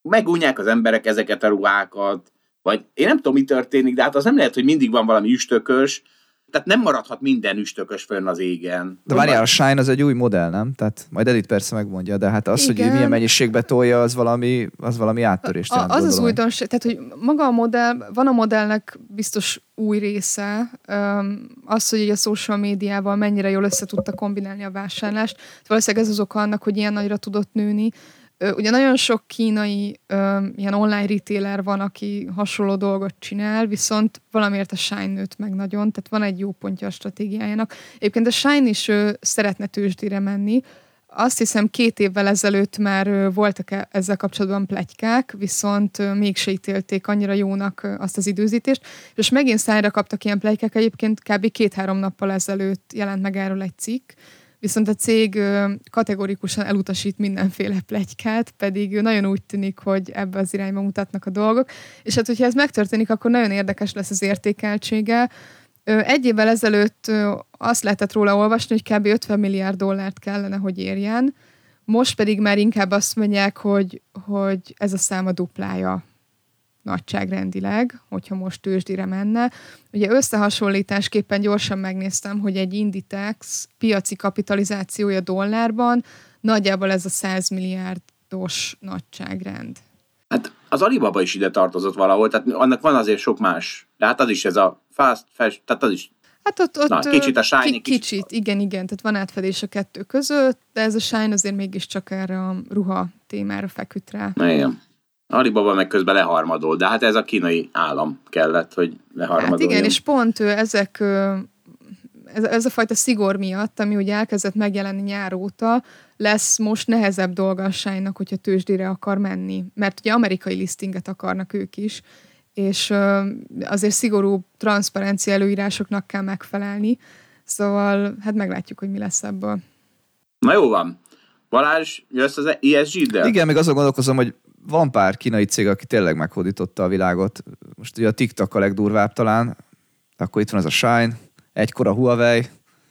megunják az emberek ezeket a ruhákat, vagy én nem tudom, mi történik, de hát az nem lehet, hogy mindig van valami üstökös, tehát nem maradhat minden üstökös fönn az égen. De várjál, a Shine az egy új modell, nem? Tehát majd Edith persze megmondja, de hát az, Igen. hogy milyen mennyiségbe tolja, az valami, az valami áttörést A, jelent, az az gondolom. újdonság, tehát hogy maga a modell, van a modellnek biztos új része, az, hogy a social médiával mennyire jól össze tudta kombinálni a vásárlást. Valószínűleg ez az oka annak, hogy ilyen nagyra tudott nőni. Ugye nagyon sok kínai ilyen online retailer van, aki hasonló dolgot csinál, viszont valamiért a Shine nőtt meg nagyon, tehát van egy jó pontja a stratégiájának. Egyébként a Shine is szeretne tőzsdére menni, azt hiszem két évvel ezelőtt már voltak e- ezzel kapcsolatban plegykák, viszont ö, mégse ítélték annyira jónak azt az időzítést, és megint szájra kaptak ilyen plegykák, egyébként kb. két-három nappal ezelőtt jelent meg erről egy cikk, viszont a cég kategorikusan elutasít mindenféle plegykát, pedig nagyon úgy tűnik, hogy ebbe az irányba mutatnak a dolgok, és hát hogyha ez megtörténik, akkor nagyon érdekes lesz az értékeltsége, Egy évvel ezelőtt azt lehetett róla olvasni, hogy kb. 50 milliárd dollárt kellene, hogy érjen. Most pedig már inkább azt mondják, hogy, hogy ez a száma duplája nagyságrendileg, hogyha most tőzsdire menne. Ugye összehasonlításképpen gyorsan megnéztem, hogy egy Inditex piaci kapitalizációja dollárban nagyjából ez a 100 milliárdos nagyságrend. Hát az Alibaba is ide tartozott valahol, tehát annak van azért sok más. De hát az is ez a fast fashion, tehát az is Hát ott, ott Na, kicsit a Shine, ki, kicsit- kicsit, igen, igen, tehát van átfedés a kettő között, de ez a Shine azért mégiscsak erre a ruha témára feküdt rá. Na, igen. Alibaba meg közben leharmadol, de hát ez a kínai állam kellett, hogy leharmadoljon. Hát igen, és pont ezek, ez, ez a fajta szigor miatt, ami ugye elkezdett megjelenni nyár óta, lesz most nehezebb dolga a Shine-nak, hogyha tőzsdére akar menni. Mert ugye amerikai listinget akarnak ők is, és azért szigorú transzparencia előírásoknak kell megfelelni. Szóval hát meglátjuk, hogy mi lesz ebből. Na jó van. Balázs, jössz az ESG-del? Igen, még azon gondolkozom, hogy van pár kínai cég, aki tényleg meghódította a világot. Most ugye a TikTok a legdurvább talán, akkor itt van az a Shine, egykor a Huawei,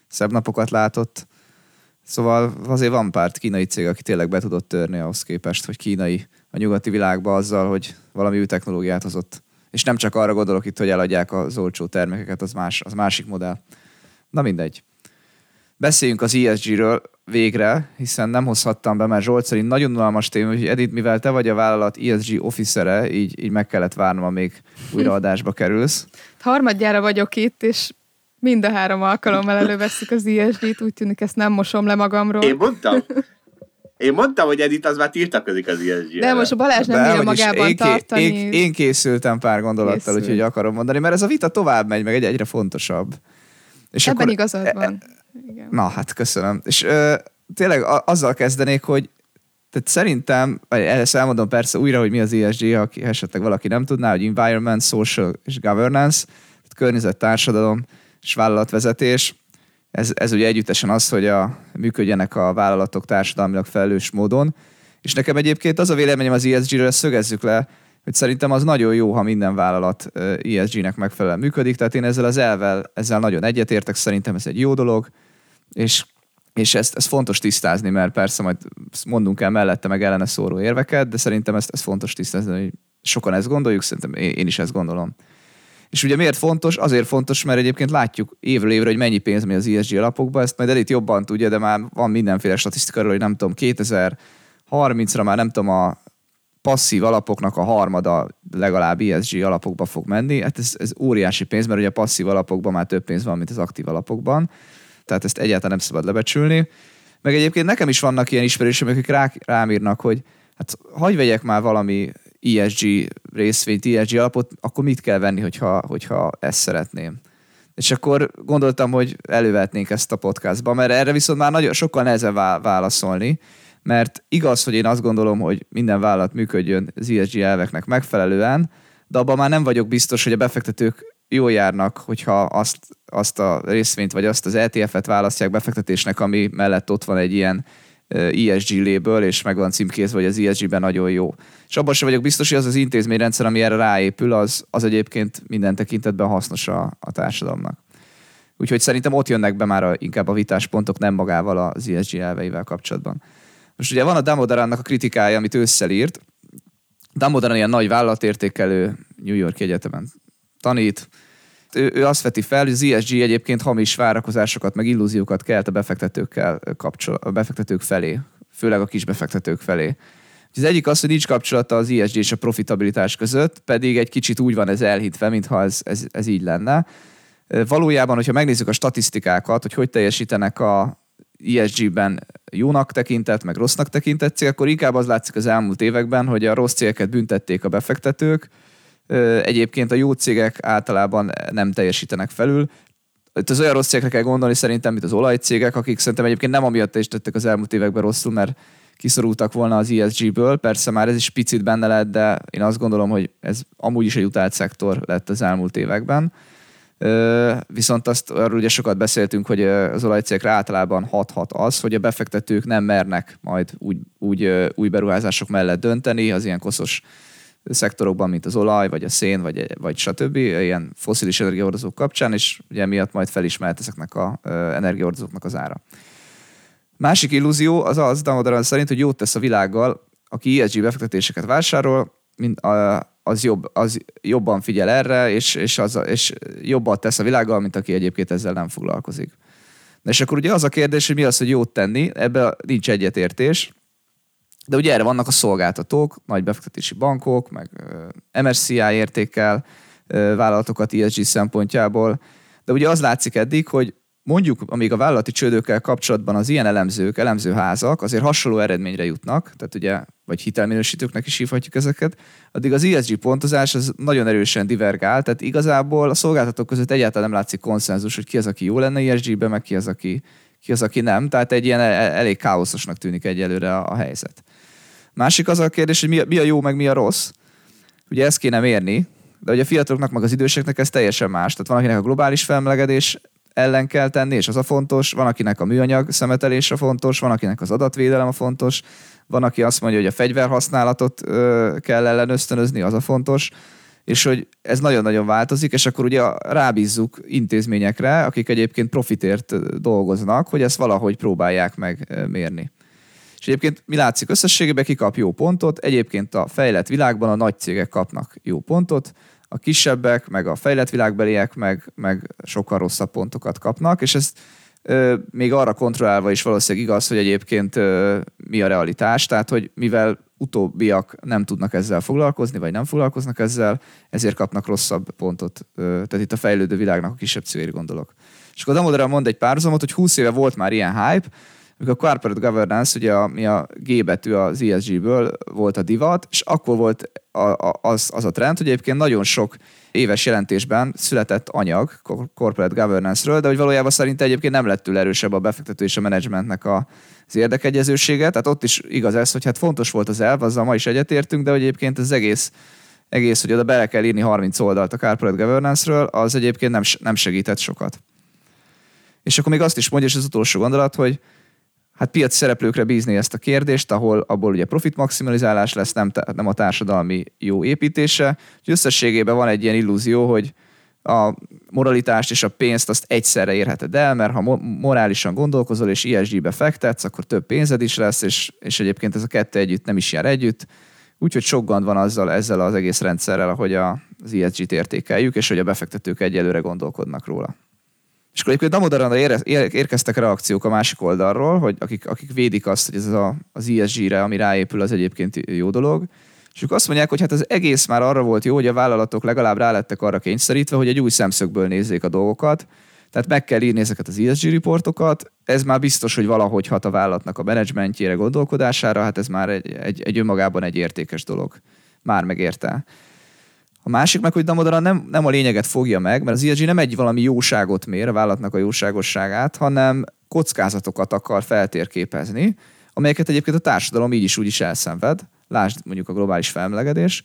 szebb napokat látott. Szóval azért van pár kínai cég, aki tényleg be tudott törni ahhoz képest, hogy kínai a nyugati világba azzal, hogy valami új technológiát hozott. És nem csak arra gondolok itt, hogy eladják az olcsó termékeket, az, más, az másik modell. Na mindegy. Beszéljünk az ESG-ről végre, hiszen nem hozhattam be, mert Zsolt szerint nagyon unalmas téma, hogy Edith, mivel te vagy a vállalat ESG officere, így, így meg kellett várnom, amíg újraadásba kerülsz. Harmadjára vagyok itt, és mind a három alkalommal előveszük az ESG-t, úgy tűnik ezt nem mosom le magamról. Én mondtam. Én mondtam, hogy Edith az már tiltakozik az esg De most a Balázs nem bírja magában én, tartani. Én, én, készültem pár gondolattal, Készül. úgyhogy akarom mondani, mert ez a vita tovább megy, meg egy egyre fontosabb. És Ebben akkor, igazad van. Igen. Na, hát köszönöm. És ö, tényleg a, azzal kezdenék, hogy tehát szerintem, ezt elmondom persze újra, hogy mi az ESG, ha esetleg valaki nem tudná, hogy Environment, Social és Governance, tehát környezet, társadalom és vállalatvezetés. Ez, ez ugye együttesen az, hogy a, működjenek a vállalatok társadalmilag felelős módon. És nekem egyébként az a véleményem az ESG-ről, szögezzük le, hogy szerintem az nagyon jó, ha minden vállalat ESG-nek megfelelően működik, tehát én ezzel az elvel, ezzel nagyon egyetértek, szerintem ez egy jó dolog, és, és ezt, ezt fontos tisztázni, mert persze majd mondunk el mellette meg ellene szóró érveket, de szerintem ezt, ezt fontos tisztázni, hogy sokan ezt gondoljuk, szerintem én, én is ezt gondolom. És ugye miért fontos? Azért fontos, mert egyébként látjuk évről évre, hogy mennyi pénz megy az ESG alapokba, ezt majd elit jobban tudja, de már van mindenféle statisztika hogy nem tudom, 2030-ra már nem tudom, a passzív alapoknak a harmada legalább ESG alapokba fog menni. Hát ez, ez óriási pénz, mert ugye a passzív alapokban már több pénz van, mint az aktív alapokban. Tehát ezt egyáltalán nem szabad lebecsülni. Meg egyébként nekem is vannak ilyen ismerősök, akik rá, rám írnak, hogy hát hagyj vegyek már valami ESG részvényt, ESG alapot, akkor mit kell venni, hogyha, hogyha ezt szeretném. És akkor gondoltam, hogy elővetnénk ezt a podcastba, mert erre viszont már nagyon sokkal nehezebb válaszolni, mert igaz, hogy én azt gondolom, hogy minden vállalat működjön az ESG elveknek megfelelően, de abban már nem vagyok biztos, hogy a befektetők jól járnak, hogyha azt, azt a részvényt vagy azt az ETF-et választják befektetésnek, ami mellett ott van egy ilyen ESG léből, és meg van címkézve, hogy az ESG-ben nagyon jó. És abban sem vagyok biztos, hogy az az intézményrendszer, ami erre ráépül, az, az egyébként minden tekintetben hasznos a, a társadalomnak. Úgyhogy szerintem ott jönnek be már a, inkább a vitáspontok, nem magával az ESG elveivel kapcsolatban. Most ugye van a Damodarannak a kritikája, amit ősszel írt. Damodaran ilyen nagy vállalatértékelő New York Egyetemen tanít. Ő, ő azt veti fel, hogy az ESG egyébként hamis várakozásokat, meg illúziókat kelt a befektetőkkel kapcsol, a befektetők felé, főleg a kis befektetők felé. Az egyik az, hogy nincs kapcsolata az ESG és a profitabilitás között, pedig egy kicsit úgy van ez elhitve, mintha ez, ez, ez így lenne. Valójában, hogyha megnézzük a statisztikákat, hogy hogy teljesítenek a ESG-ben jónak tekintett, meg rossznak tekintett cég, akkor inkább az látszik az elmúlt években, hogy a rossz cégeket büntették a befektetők, Egyébként a jó cégek általában nem teljesítenek felül. Itt az olyan rossz cégekre kell gondolni szerintem, mint az olajcégek, akik szerintem egyébként nem amiatt teljesítettek az elmúlt években rosszul, mert kiszorultak volna az ESG-ből. Persze már ez is picit benne lett, de én azt gondolom, hogy ez amúgy is egy utált szektor lett az elmúlt években. Viszont azt arról ugye sokat beszéltünk, hogy az olajcégekre általában hathat az, hogy a befektetők nem mernek majd úgy, úgy új beruházások mellett dönteni, az ilyen koszos szektorokban, mint az olaj, vagy a szén, vagy, vagy stb. ilyen foszilis energiahordozók kapcsán, és ugye miatt majd felismert ezeknek a energiahordozóknak az ára. Másik illúzió az az, Damodaran szerint, hogy jót tesz a világgal, aki ESG befektetéseket vásárol, mint a, az, jobb, az jobban figyel erre, és, és, az, és jobban tesz a világgal, mint aki egyébként ezzel nem foglalkozik. De és akkor ugye az a kérdés, hogy mi az, hogy jót tenni, ebben nincs egyetértés, de ugye erre vannak a szolgáltatók, nagy befektetési bankok, meg MSCI értékkel vállalatokat ESG szempontjából. De ugye az látszik eddig, hogy mondjuk, amíg a vállalati csődökkel kapcsolatban az ilyen elemzők, elemzőházak azért hasonló eredményre jutnak, tehát ugye, vagy hitelminősítőknek is hívhatjuk ezeket, addig az ESG pontozás az nagyon erősen divergál, tehát igazából a szolgáltatók között egyáltalán nem látszik konszenzus, hogy ki az, aki jó lenne ESG-be, meg ki az, aki, ki az, aki nem. Tehát egy ilyen e-, elég káoszosnak tűnik egyelőre a, a helyzet. Másik az a kérdés, hogy mi a, mi a jó, meg mi a rossz. Ugye ezt kéne mérni, de ugye a fiataloknak, meg az időseknek ez teljesen más. Tehát van, akinek a globális felmelegedés ellen kell tenni, és az a fontos, van akinek a műanyag szemetelés fontos, van akinek az adatvédelem a fontos, van, aki azt mondja, hogy a fegyverhasználatot ö, kell ellenösztönözni, az a fontos, és hogy ez nagyon-nagyon változik, és akkor ugye rábízzuk intézményekre, akik egyébként profitért dolgoznak, hogy ezt valahogy próbálják meg mérni. És egyébként mi látszik összességében, ki kap jó pontot, egyébként a fejlett világban a nagy cégek kapnak jó pontot, a kisebbek, meg a fejlett világbeliek meg, meg sokkal rosszabb pontokat kapnak, és ezt ö, még arra kontrollálva is valószínűleg igaz, hogy egyébként ö, mi a realitás, tehát hogy mivel utóbbiak nem tudnak ezzel foglalkozni, vagy nem foglalkoznak ezzel, ezért kapnak rosszabb pontot. Ö, tehát itt a fejlődő világnak a kisebb cégére gondolok. És akkor Damodera mond egy párhuzamot, hogy 20 éve volt már ilyen hype, amikor a corporate governance, ugye a, mi a G betű az ESG-ből volt a divat, és akkor volt a, a, az, az a trend, hogy egyébként nagyon sok éves jelentésben született anyag corporate governance-ről, de hogy valójában szerint egyébként nem lett túl erősebb a befektető és a menedzsmentnek a, az érdekegyezősége. Tehát ott is igaz ez, hogy hát fontos volt az elv, azzal ma is egyetértünk, de hogy egyébként az egész egész, hogy oda bele kell írni 30 oldalt a corporate governance-ről, az egyébként nem, nem segített sokat. És akkor még azt is mondja, és az utolsó gondolat, hogy hát piaci szereplőkre bízni ezt a kérdést, ahol abból ugye profit maximalizálás lesz, nem, nem a társadalmi jó építése. Úgyhogy összességében van egy ilyen illúzió, hogy a moralitást és a pénzt azt egyszerre érheted el, mert ha morálisan gondolkozol és ESG-be fektetsz, akkor több pénzed is lesz, és, és egyébként ez a kettő együtt nem is jár együtt. Úgyhogy sok gond van azzal, ezzel az egész rendszerrel, ahogy a, az ESG-t értékeljük, és hogy a befektetők egyelőre gondolkodnak róla. És akkor egyébként Damodaranra ér, érkeztek reakciók a másik oldalról, hogy akik, akik védik azt, hogy ez a, az ESG-re, ami ráépül, az egyébként jó dolog. És ők azt mondják, hogy hát az egész már arra volt jó, hogy a vállalatok legalább rálettek arra kényszerítve, hogy egy új szemszögből nézzék a dolgokat. Tehát meg kell írni ezeket az ESG riportokat. Ez már biztos, hogy valahogy hat a vállalatnak a menedzsmentjére, gondolkodására, hát ez már egy, egy, egy önmagában egy értékes dolog. Már megérte. A másik meg, hogy Damodara nem, nem a lényeget fogja meg, mert az ESG nem egy valami jóságot mér, a vállalatnak a jóságosságát, hanem kockázatokat akar feltérképezni, amelyeket egyébként a társadalom így is úgy is elszenved, lásd mondjuk a globális felmelegedés,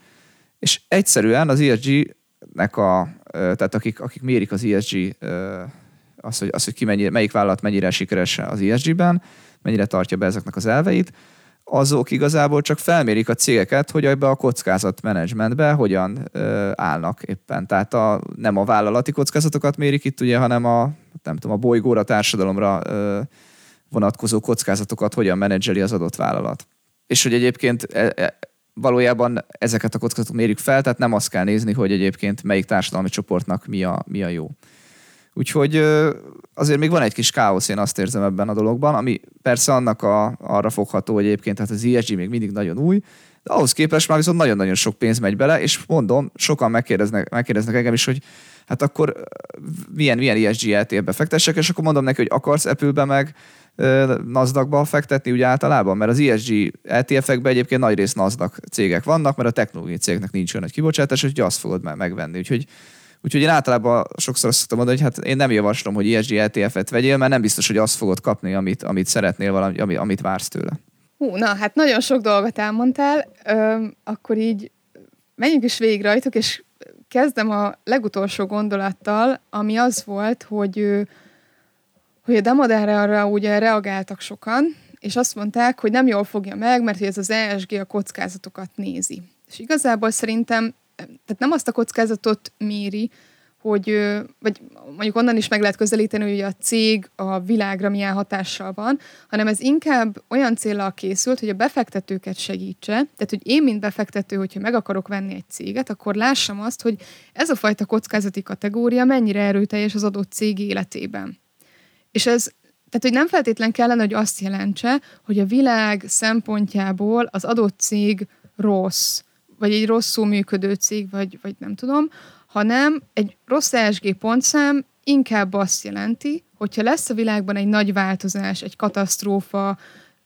és egyszerűen az ESG-nek a, tehát akik, akik mérik az ESG, az, hogy, az, hogy ki mennyi, melyik vállalat mennyire sikeres az ESG-ben, mennyire tartja be ezeknek az elveit, azok igazából csak felmérik a cégeket, hogy ebbe a kockázatmenedzsmentbe hogyan ö, állnak éppen. Tehát a, nem a vállalati kockázatokat mérik itt, ugye, hanem a, nem tudom, a bolygóra, társadalomra ö, vonatkozó kockázatokat hogyan menedzseli az adott vállalat. És hogy egyébként e, e, valójában ezeket a kockázatokat mérjük fel, tehát nem azt kell nézni, hogy egyébként melyik társadalmi csoportnak mi a, mi a jó. Úgyhogy azért még van egy kis káosz, én azt érzem ebben a dologban, ami persze annak a, arra fogható, hogy egyébként hát az ESG még mindig nagyon új, de ahhoz képest már viszont nagyon-nagyon sok pénz megy bele, és mondom, sokan megkérdeznek, megkérdeznek engem is, hogy hát akkor milyen, milyen ESG ETF-be fektessek, és akkor mondom neki, hogy akarsz Apple-be meg nasdaq fektetni úgy általában, mert az ESG ETF-ekben egyébként nagy rész NASDAQ cégek vannak, mert a technológiai cégnek nincs olyan nagy kibocsátás, hogy azt fogod megvenni. Úgyhogy Úgyhogy én általában sokszor azt szoktam mondani, hogy hát én nem javaslom, hogy ESG ETF-et vegyél, mert nem biztos, hogy azt fogod kapni, amit, amit szeretnél, valami, amit vársz tőle. Hú, na, hát nagyon sok dolgot elmondtál, Ö, akkor így menjünk is végig rajtuk, és kezdem a legutolsó gondolattal, ami az volt, hogy, hogy a Demodára ugye reagáltak sokan, és azt mondták, hogy nem jól fogja meg, mert ez az ESG a kockázatokat nézi. És igazából szerintem tehát nem azt a kockázatot méri, hogy, vagy mondjuk onnan is meg lehet közelíteni, hogy a cég a világra milyen hatással van, hanem ez inkább olyan célral készült, hogy a befektetőket segítse, tehát hogy én, mint befektető, hogyha meg akarok venni egy céget, akkor lássam azt, hogy ez a fajta kockázati kategória mennyire erőteljes az adott cég életében. És ez tehát, hogy nem feltétlen kellene, hogy azt jelentse, hogy a világ szempontjából az adott cég rossz, vagy egy rosszul működő cég, vagy, vagy nem tudom, hanem egy rossz ESG pontszám inkább azt jelenti, hogyha lesz a világban egy nagy változás, egy katasztrófa,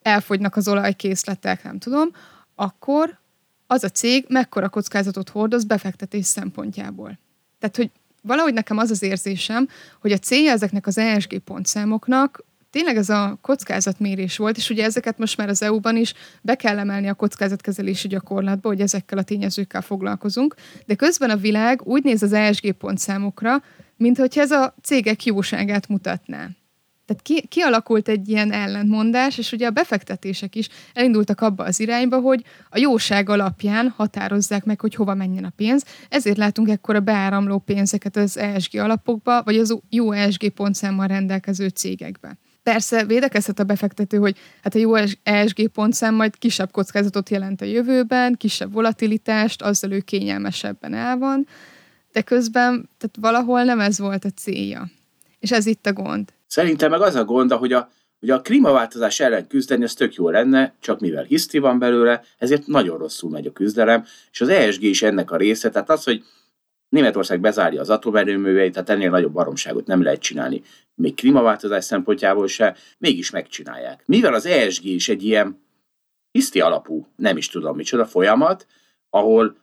elfogynak az olajkészletek, nem tudom, akkor az a cég mekkora kockázatot hordoz befektetés szempontjából. Tehát, hogy valahogy nekem az az érzésem, hogy a célja ezeknek az ESG pontszámoknak tényleg ez a kockázatmérés volt, és ugye ezeket most már az EU-ban is be kell emelni a kockázatkezelési gyakorlatba, hogy ezekkel a tényezőkkel foglalkozunk, de közben a világ úgy néz az ESG pontszámokra, mint hogyha ez a cégek jóságát mutatná. Tehát ki, kialakult egy ilyen ellentmondás, és ugye a befektetések is elindultak abba az irányba, hogy a jóság alapján határozzák meg, hogy hova menjen a pénz. Ezért látunk ekkora beáramló pénzeket az ESG alapokba, vagy az jó ESG pontszámmal rendelkező cégekbe. Persze védekezhet a befektető, hogy hát a jó ESG pontszám majd kisebb kockázatot jelent a jövőben, kisebb volatilitást, azzal ő kényelmesebben el van, de közben tehát valahol nem ez volt a célja. És ez itt a gond. Szerintem meg az a gond, hogy a, hogy a klímaváltozás ellen küzdeni, az tök jó lenne, csak mivel hiszti van belőle, ezért nagyon rosszul megy a küzdelem, és az ESG is ennek a része, tehát az, hogy Németország bezárja az atomerőműveit, tehát ennél nagyobb baromságot nem lehet csinálni, még klímaváltozás szempontjából se, mégis megcsinálják. Mivel az ESG is egy ilyen hiszti alapú, nem is tudom micsoda folyamat, ahol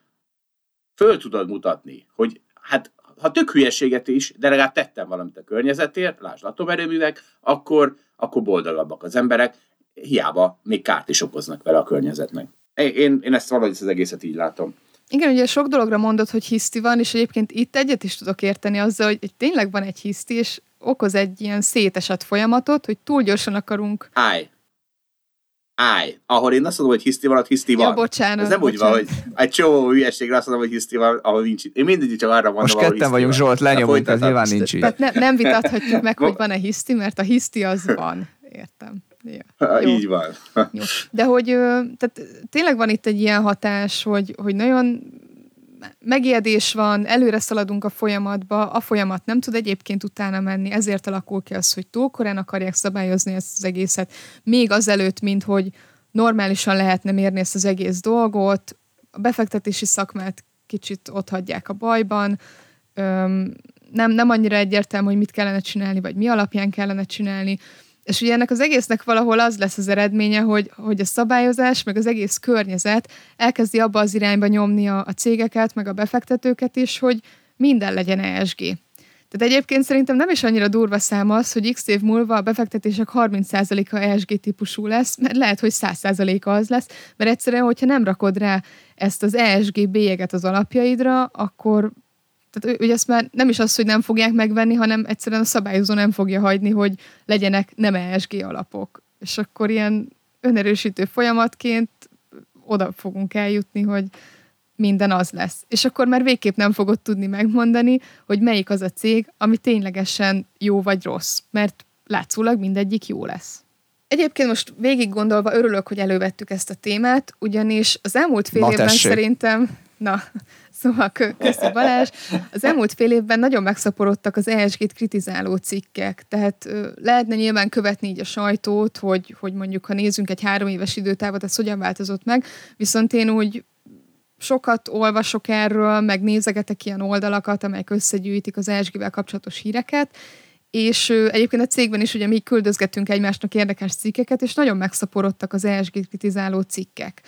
föl tudod mutatni, hogy hát ha tök hülyeséget is, de legalább tettem valamit a környezetért, lásd atomerőművek, akkor, akkor boldogabbak az emberek, hiába még kárt is okoznak vele a környezetnek. Én, én ezt valahogy az egészet így látom. Igen, ugye sok dologra mondod, hogy hiszti van, és egyébként itt egyet is tudok érteni azzal, hogy, hogy tényleg van egy hiszti, és okoz egy ilyen szétesett folyamatot, hogy túl gyorsan akarunk. Állj! Állj! Ahol én azt mondom, hogy hiszti van, ott hiszti van. Ja, bocsánat. Ez nem bocsánat. úgy van, hogy egy csomó hülyeségre azt mondom, hogy hiszti van, ahol nincs. Én mindig csak arra mondom, Most ahol ketten vagyunk, van. Zsolt, lenyomunk, ez nyilván nincs így. Tehát ne, nem vitathatjuk meg, hogy van-e hiszti, mert a hiszti az van. Értem. Ja. Ha. Így van. Jó. De hogy tehát tényleg van itt egy ilyen hatás, hogy, hogy nagyon megijedés van, előre szaladunk a folyamatba, a folyamat nem tud egyébként utána menni, ezért alakul ki az, hogy túl korán akarják szabályozni ezt az egészet, még azelőtt, mint hogy normálisan lehetne mérni ezt az egész dolgot, a befektetési szakmát kicsit ott hagyják a bajban, Öm, nem, nem annyira egyértelmű, hogy mit kellene csinálni, vagy mi alapján kellene csinálni. És ugye ennek az egésznek valahol az lesz az eredménye, hogy, hogy a szabályozás, meg az egész környezet elkezdi abba az irányba nyomni a, a cégeket, meg a befektetőket is, hogy minden legyen ESG. Tehát egyébként szerintem nem is annyira durva szám az, hogy x év múlva a befektetések 30%-a ESG típusú lesz, mert lehet, hogy 100%-a az lesz, mert egyszerűen, hogyha nem rakod rá ezt az ESG bélyeget az alapjaidra, akkor tehát ugye ezt már nem is az, hogy nem fogják megvenni, hanem egyszerűen a szabályozó nem fogja hagyni, hogy legyenek nem ESG alapok. És akkor ilyen önerősítő folyamatként oda fogunk eljutni, hogy minden az lesz. És akkor már végképp nem fogod tudni megmondani, hogy melyik az a cég, ami ténylegesen jó vagy rossz, mert látszólag mindegyik jó lesz. Egyébként most végig gondolva örülök, hogy elővettük ezt a témát, ugyanis az elmúlt fél Na, évben tessék. szerintem, na, szóval kö- köszi Balázs, az elmúlt fél évben nagyon megszaporodtak az ESG-t kritizáló cikkek, tehát lehetne nyilván követni így a sajtót, hogy, hogy mondjuk ha nézzünk egy három éves időtávot, ez hogyan változott meg, viszont én úgy sokat olvasok erről, meg nézegetek ilyen oldalakat, amelyek összegyűjtik az ESG-vel kapcsolatos híreket, és egyébként a cégben is ugye mi küldözgetünk egymásnak érdekes cikkeket, és nagyon megszaporodtak az ESG kritizáló cikkek.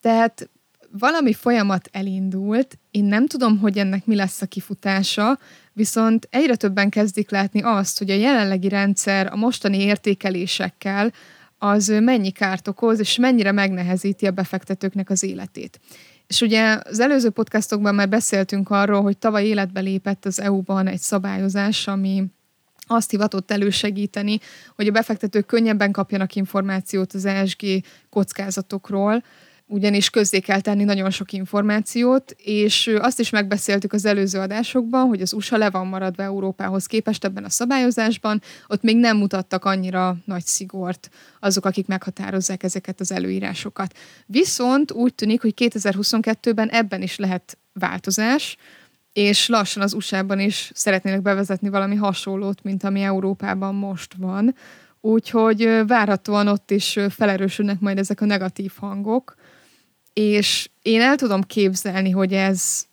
Tehát valami folyamat elindult, én nem tudom, hogy ennek mi lesz a kifutása, viszont egyre többen kezdik látni azt, hogy a jelenlegi rendszer a mostani értékelésekkel az mennyi kárt okoz, és mennyire megnehezíti a befektetőknek az életét. És ugye az előző podcastokban már beszéltünk arról, hogy tavaly életbe lépett az EU-ban egy szabályozás, ami azt hivatott elősegíteni, hogy a befektetők könnyebben kapjanak információt az ESG kockázatokról, ugyanis közzé kell tenni nagyon sok információt, és azt is megbeszéltük az előző adásokban, hogy az USA le van maradva Európához képest ebben a szabályozásban, ott még nem mutattak annyira nagy szigort azok, akik meghatározzák ezeket az előírásokat. Viszont úgy tűnik, hogy 2022-ben ebben is lehet változás, és lassan az USA-ban is szeretnének bevezetni valami hasonlót, mint ami Európában most van. Úgyhogy várhatóan ott is ö, felerősödnek majd ezek a negatív hangok, és én el tudom képzelni, hogy ez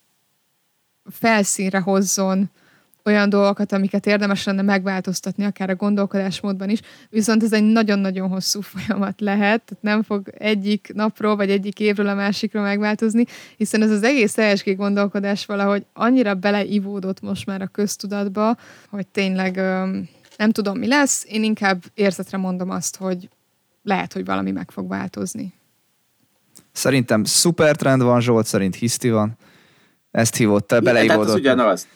felszínre hozzon olyan dolgokat, amiket érdemes lenne megváltoztatni, akár a gondolkodásmódban is, viszont ez egy nagyon-nagyon hosszú folyamat lehet, tehát nem fog egyik napról, vagy egyik évről a másikra megváltozni, hiszen ez az egész ESG gondolkodás valahogy annyira beleivódott most már a köztudatba, hogy tényleg nem tudom, mi lesz, én inkább érzetre mondom azt, hogy lehet, hogy valami meg fog változni. Szerintem szuper trend van, Zsolt szerint hiszti van. Ezt hívott, te beleívódott. ugyanaz.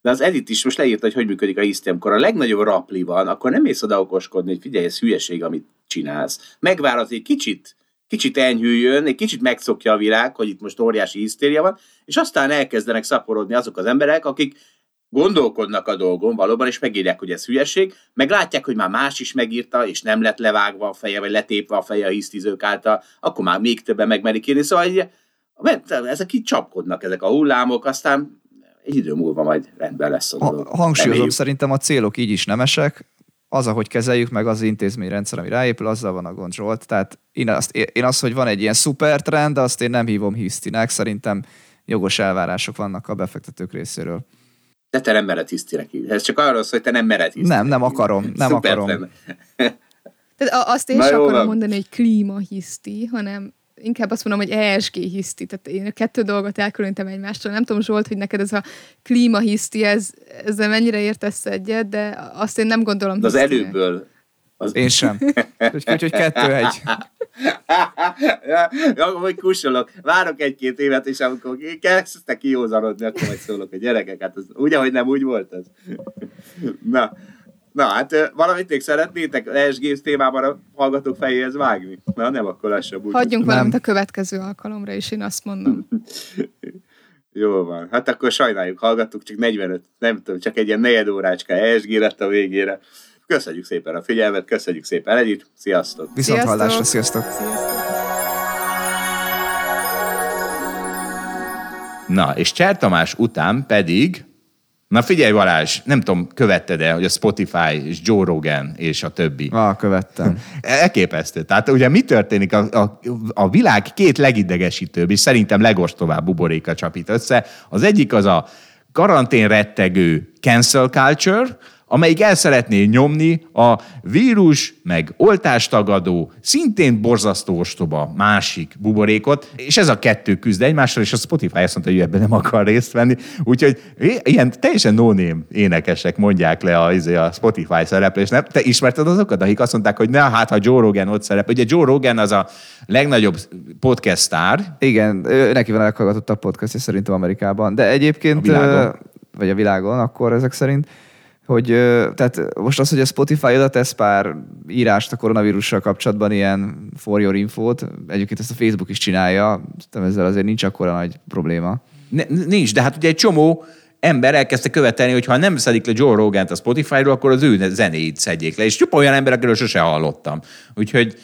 de az Edit is most leírta, hogy hogy működik a hiszti, amikor a legnagyobb rapli van, akkor nem mész oda okoskodni, hogy figyelj, ez hülyeség, amit csinálsz. Megvárod, egy kicsit, kicsit enyhüljön, egy kicsit megszokja a világ, hogy itt most óriási hisztéria van, és aztán elkezdenek szaporodni azok az emberek, akik gondolkodnak a dolgon valóban, és megírják, hogy ez hülyeség, meg látják, hogy már más is megírta, és nem lett levágva a feje, vagy letépve a feje a hisztizők által, akkor már még többen megmerik írni. Szóval így, ezek így csapkodnak, ezek a hullámok, aztán egy idő múlva majd rendben lesz. Ha, hangsúlyozom, Reméljük. szerintem a célok így is nemesek, az, ahogy kezeljük, meg az intézményrendszer, ami ráépül, azzal van a gond Zsolt. Tehát én azt, én azt, hogy van egy ilyen szuper trend, azt én nem hívom hisztinek, szerintem jogos elvárások vannak a befektetők részéről. De te nem mered hisztinek így. Ez csak arról szól, hogy te nem mered hisztinek Nem, nem akarom, nem Szuper akarom. Tehát azt én Na sem akarom van. mondani, hogy klímahiszti, hanem inkább azt mondom, hogy ESG hiszti. Tehát én a kettő dolgot elkülönítem egymástól. Nem tudom, Zsolt, hogy neked ez a klímahiszti, ez, ezzel mennyire értesz egyet, de azt én nem gondolom De az hisztinek. előbből. Az... Én sem. Úgyhogy úgy, kettő egy. ja, majd kussolok. Várok egy-két évet, és amikor kezdtek kiózanodni, akkor majd szólok, hogy gyerekek, hát ez, ugye, hogy nem úgy volt ez? Na, na hát valamit még szeretnétek ESG témában a hallgatók fejéhez vágni? Na, nem, akkor lassabb úgy. Hagyjunk Nem. valamit a következő alkalomra is, én azt mondom. Jó van. Hát akkor sajnáljuk, hallgattuk, csak 45, nem tudom, csak egy ilyen negyed órácska ESG lett a végére. Köszönjük szépen a figyelmet, köszönjük szépen együtt, sziasztok! Viszont hallásra, sziasztok! Sziasztok! Na, és Cser Tamás után pedig, na figyelj Balázs, nem tudom, követted-e, hogy a Spotify és Joe Rogan és a többi. Ah, követtem. Elképesztő. Tehát ugye mi történik? A, a, a világ két legidegesítőbb és szerintem legostobább buboréka csapít össze. Az egyik az a karantén rettegő cancel culture, amelyik el szeretné nyomni a vírus, meg oltástagadó, szintén borzasztó ostoba másik buborékot, és ez a kettő küzd egymással, és a Spotify azt mondta, hogy ebben nem akar részt venni. Úgyhogy ilyen teljesen no énekesek mondják le a, izé, a Spotify szereplés. Nem? Te ismerted azokat, akik azt mondták, hogy na hát, ha Joe Rogan ott szerepel. Ugye Joe Rogan az a legnagyobb podcast sztár, Igen, ő, neki van a leghallgatottabb podcastja szerintem Amerikában, de egyébként, A világon. vagy a világon, akkor ezek szerint, hogy tehát most az, hogy a Spotify oda tesz pár írást a koronavírussal kapcsolatban, ilyen for your infót, egyébként ezt a Facebook is csinálja, szerintem ezzel azért nincs akkora nagy probléma. Ne, nincs, de hát ugye egy csomó ember elkezdte követelni, hogy ha nem szedik le Joe Rogan-t a Spotify-ról, akkor az ő zenéit szedjék le. És csupa olyan ember, akiről sose hallottam. Úgyhogy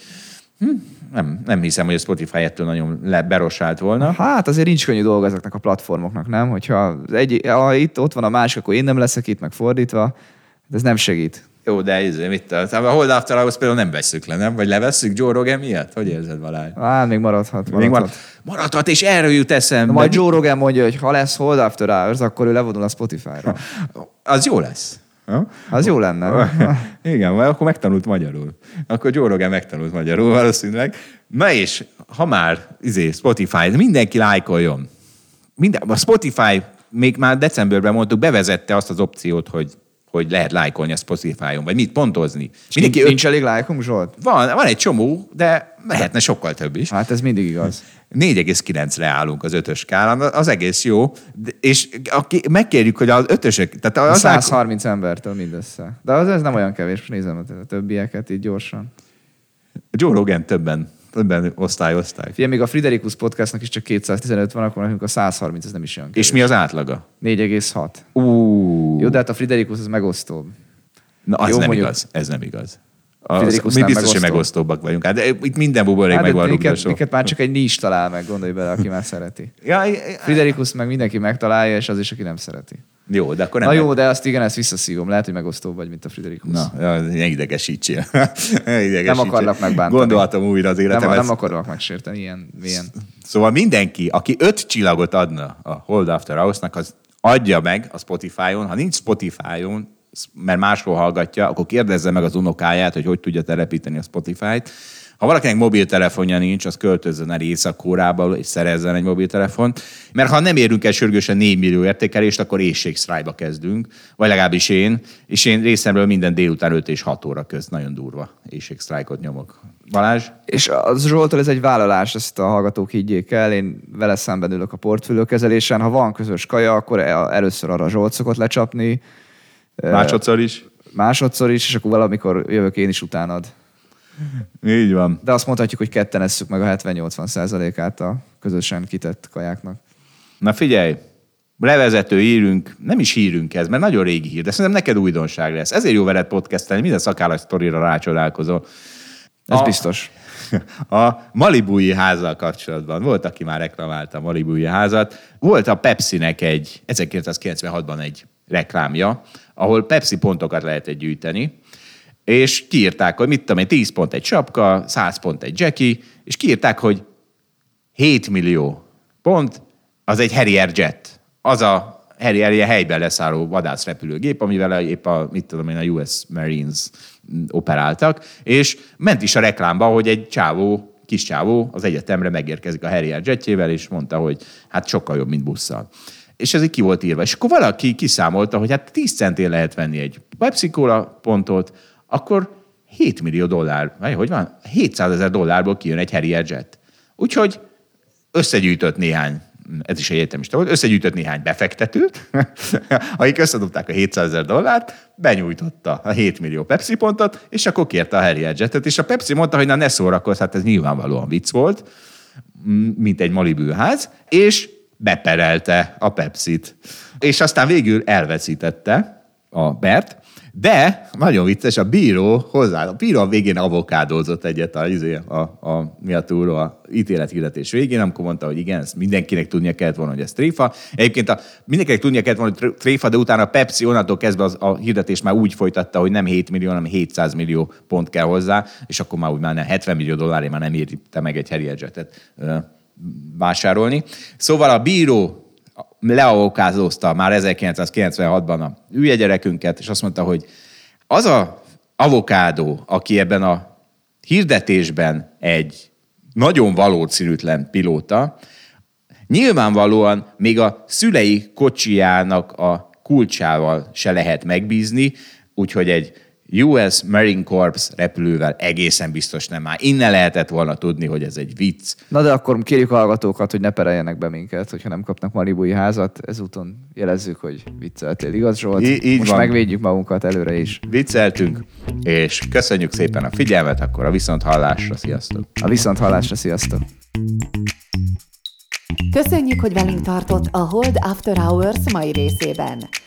hm, nem, nem hiszem, hogy a Spotify ettől nagyon le, volna. Hát azért nincs könnyű dolga ezeknek a platformoknak, nem? Hogyha egy, ha itt ott van a másik, akkor én nem leszek itt, meg fordítva, Hát ez nem segít. Jó, de ez, mit a, Hold After Hours például nem vesszük le, nem? Vagy levesszük Joe Rogan miatt? Hogy érzed, Balázs? Hát még maradhat. maradhat. Még marad, maradhat, és erről jut eszembe. Na, majd Joe Rogan mondja, hogy ha lesz Hold After Hours, akkor ő levonul a Spotify-ra. Az jó lesz. Ha? Az jó lenne. Igen, mert akkor megtanult magyarul. Akkor Joe Rogan megtanult magyarul valószínűleg. Na és, ha már izé, Spotify, mindenki lájkoljon. Minden, a Spotify, még már decemberben mondtuk, bevezette azt az opciót, hogy hogy lehet lájkolni a Spotify-on, vagy mit pontozni. Mindenki öt- nincs elég lájkunk, Zsolt? Van, van egy csomó, de lehetne sokkal több is. Hát ez mindig igaz. 4,9-re állunk az ötös skálán, az egész jó, és aki, megkérjük, hogy az ötösök, tehát az 130 embertől mindössze. De az ez nem olyan kevés, nézem a többieket így gyorsan. Joe Rogan többen, többen osztályozták. Figyelj, még a Friderikus podcastnak is csak 215 van, akkor nekünk a 130, ez nem is olyan kevés. És mi az átlaga? 4,6. Ú, Jó, de hát a Friderikus az megosztóbb. na, az jó, nem mondjuk. igaz. Ez nem igaz. Az, mi nem biztos, hogy megosztó. megosztóbbak vagyunk. Hát, itt minden buborék Hát, meg van minket, minket már csak egy nis talál meg, gondolj bele, aki már szereti. Ja, Friderikus meg mindenki megtalálja, és az is, aki nem szereti. jó, de akkor nem. Na jó, de azt igen, ezt visszaszívom. Lehet, hogy megosztóbb vagy, mint a Friderikus. Na, ne idegesítsél. Ne idegesítsél. Nem akarlak megbántani. Gondolhatom újra az nem, életemet. nem akarok megsérteni ilyen mélyen. Szóval mindenki, aki öt csillagot adna a Hold After House-nak, az adja meg a Spotify-on. Ha nincs Spotify-on, mert máshol hallgatja, akkor kérdezze meg az unokáját, hogy hogy tudja telepíteni a Spotify-t. Ha valakinek mobiltelefonja nincs, az költözön el észak és szerezzen egy mobiltelefont. Mert ha nem érünk el sürgősen 4 millió értékelést, akkor éjségsztrájba kezdünk. Vagy legalábbis én. És én részemről minden délután 5 és 6 óra közt nagyon durva éjségsztrájkot nyomok. Balázs? És az Zsoltól ez egy vállalás, ezt a hallgatók higgyék el. Én vele szemben ülök a portfőlőkezelésen. Ha van közös kaja, akkor e- először arra Zsolt szokott lecsapni. Másodszor is? Másodszor is, és akkor valamikor jövök én is utánad. Így van. De azt mondhatjuk, hogy ketten esszük meg a 70-80 százalékát a közösen kitett kajáknak. Na figyelj, levezető hírünk, nem is hírünk ez, mert nagyon régi hír, de szerintem neked újdonság lesz. Ezért jó veled podcastelni, minden szakállas sztorira rácsodálkozol. Ez a, biztos. A Malibui házzal kapcsolatban volt, aki már reklamálta a Malibui házat. Volt a Pepsi-nek egy 1996-ban egy reklámja, ahol Pepsi pontokat lehetett gyűjteni, és kiírták, hogy mit tudom én, 10 pont egy sapka, 100 pont egy Jackie, és kiírták, hogy 7 millió pont, az egy Harrier Jet. Az a Harrier helyben leszálló vadászrepülőgép, amivel épp a, mit tudom én, a US Marines operáltak, és ment is a reklámba, hogy egy csávó, kis csávó az egyetemre megérkezik a Harrier jetjével, és mondta, hogy hát sokkal jobb, mint busszal. És ez így ki volt írva. És akkor valaki kiszámolta, hogy hát 10 centén lehet venni egy Pepsi Cola pontot, akkor 7 millió dollár, vagy hogy van? 700 ezer dollárból kijön egy Harrier Jet. Úgyhogy összegyűjtött néhány ez is egy egyetemista volt, összegyűjtött néhány befektetőt, akik összedobták a 700 ezer dollárt, benyújtotta a 7 millió Pepsi pontot, és akkor kérte a Harrier Jetet, és a Pepsi mondta, hogy na ne szórakozz, hát ez nyilvánvalóan vicc volt, mint egy malibűház, és beperelte a Pepsit. És aztán végül elveszítette a Bert, de nagyon vicces, a bíró hozzá, a bíró a végén avokádózott egyet a, izé, a, a, mi a túró, a ítélethirdetés végén, amikor mondta, hogy igen, ezt mindenkinek tudnia kellett volna, hogy ez tréfa. Egyébként a, mindenkinek tudnia kellett volna, hogy tréfa, de utána a Pepsi onnantól kezdve az, a hirdetés már úgy folytatta, hogy nem 7 millió, hanem 700 millió pont kell hozzá, és akkor már úgy már nem, 70 millió dollárért már nem érte meg egy Harrier Jetet vásárolni. Szóval a bíró leavokázózta már 1996-ban a hülye gyerekünket, és azt mondta, hogy az a avokádó, aki ebben a hirdetésben egy nagyon valószínűtlen pilóta, nyilvánvalóan még a szülei kocsijának a kulcsával se lehet megbízni, úgyhogy egy US Marine Corps repülővel egészen biztos nem áll. Innen lehetett volna tudni, hogy ez egy vicc. Na de akkor kérjük a hallgatókat, hogy ne pereljenek be minket, hogyha nem kapnak Malibui házat. Ezúton jelezzük, hogy vicceltél. Igaz, Zsolt? I- így Most van. megvédjük magunkat előre is. Vicceltünk, és köszönjük szépen a figyelmet, akkor a viszont hallásra. Sziasztok! A viszont hallásra, sziasztok! Köszönjük, hogy velünk tartott a Hold After Hours mai részében.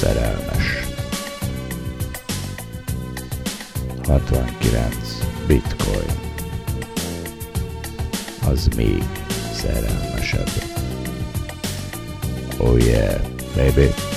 szerelmes. 69 bitcoin. Az még szerelmesebb. Oh yeah, baby.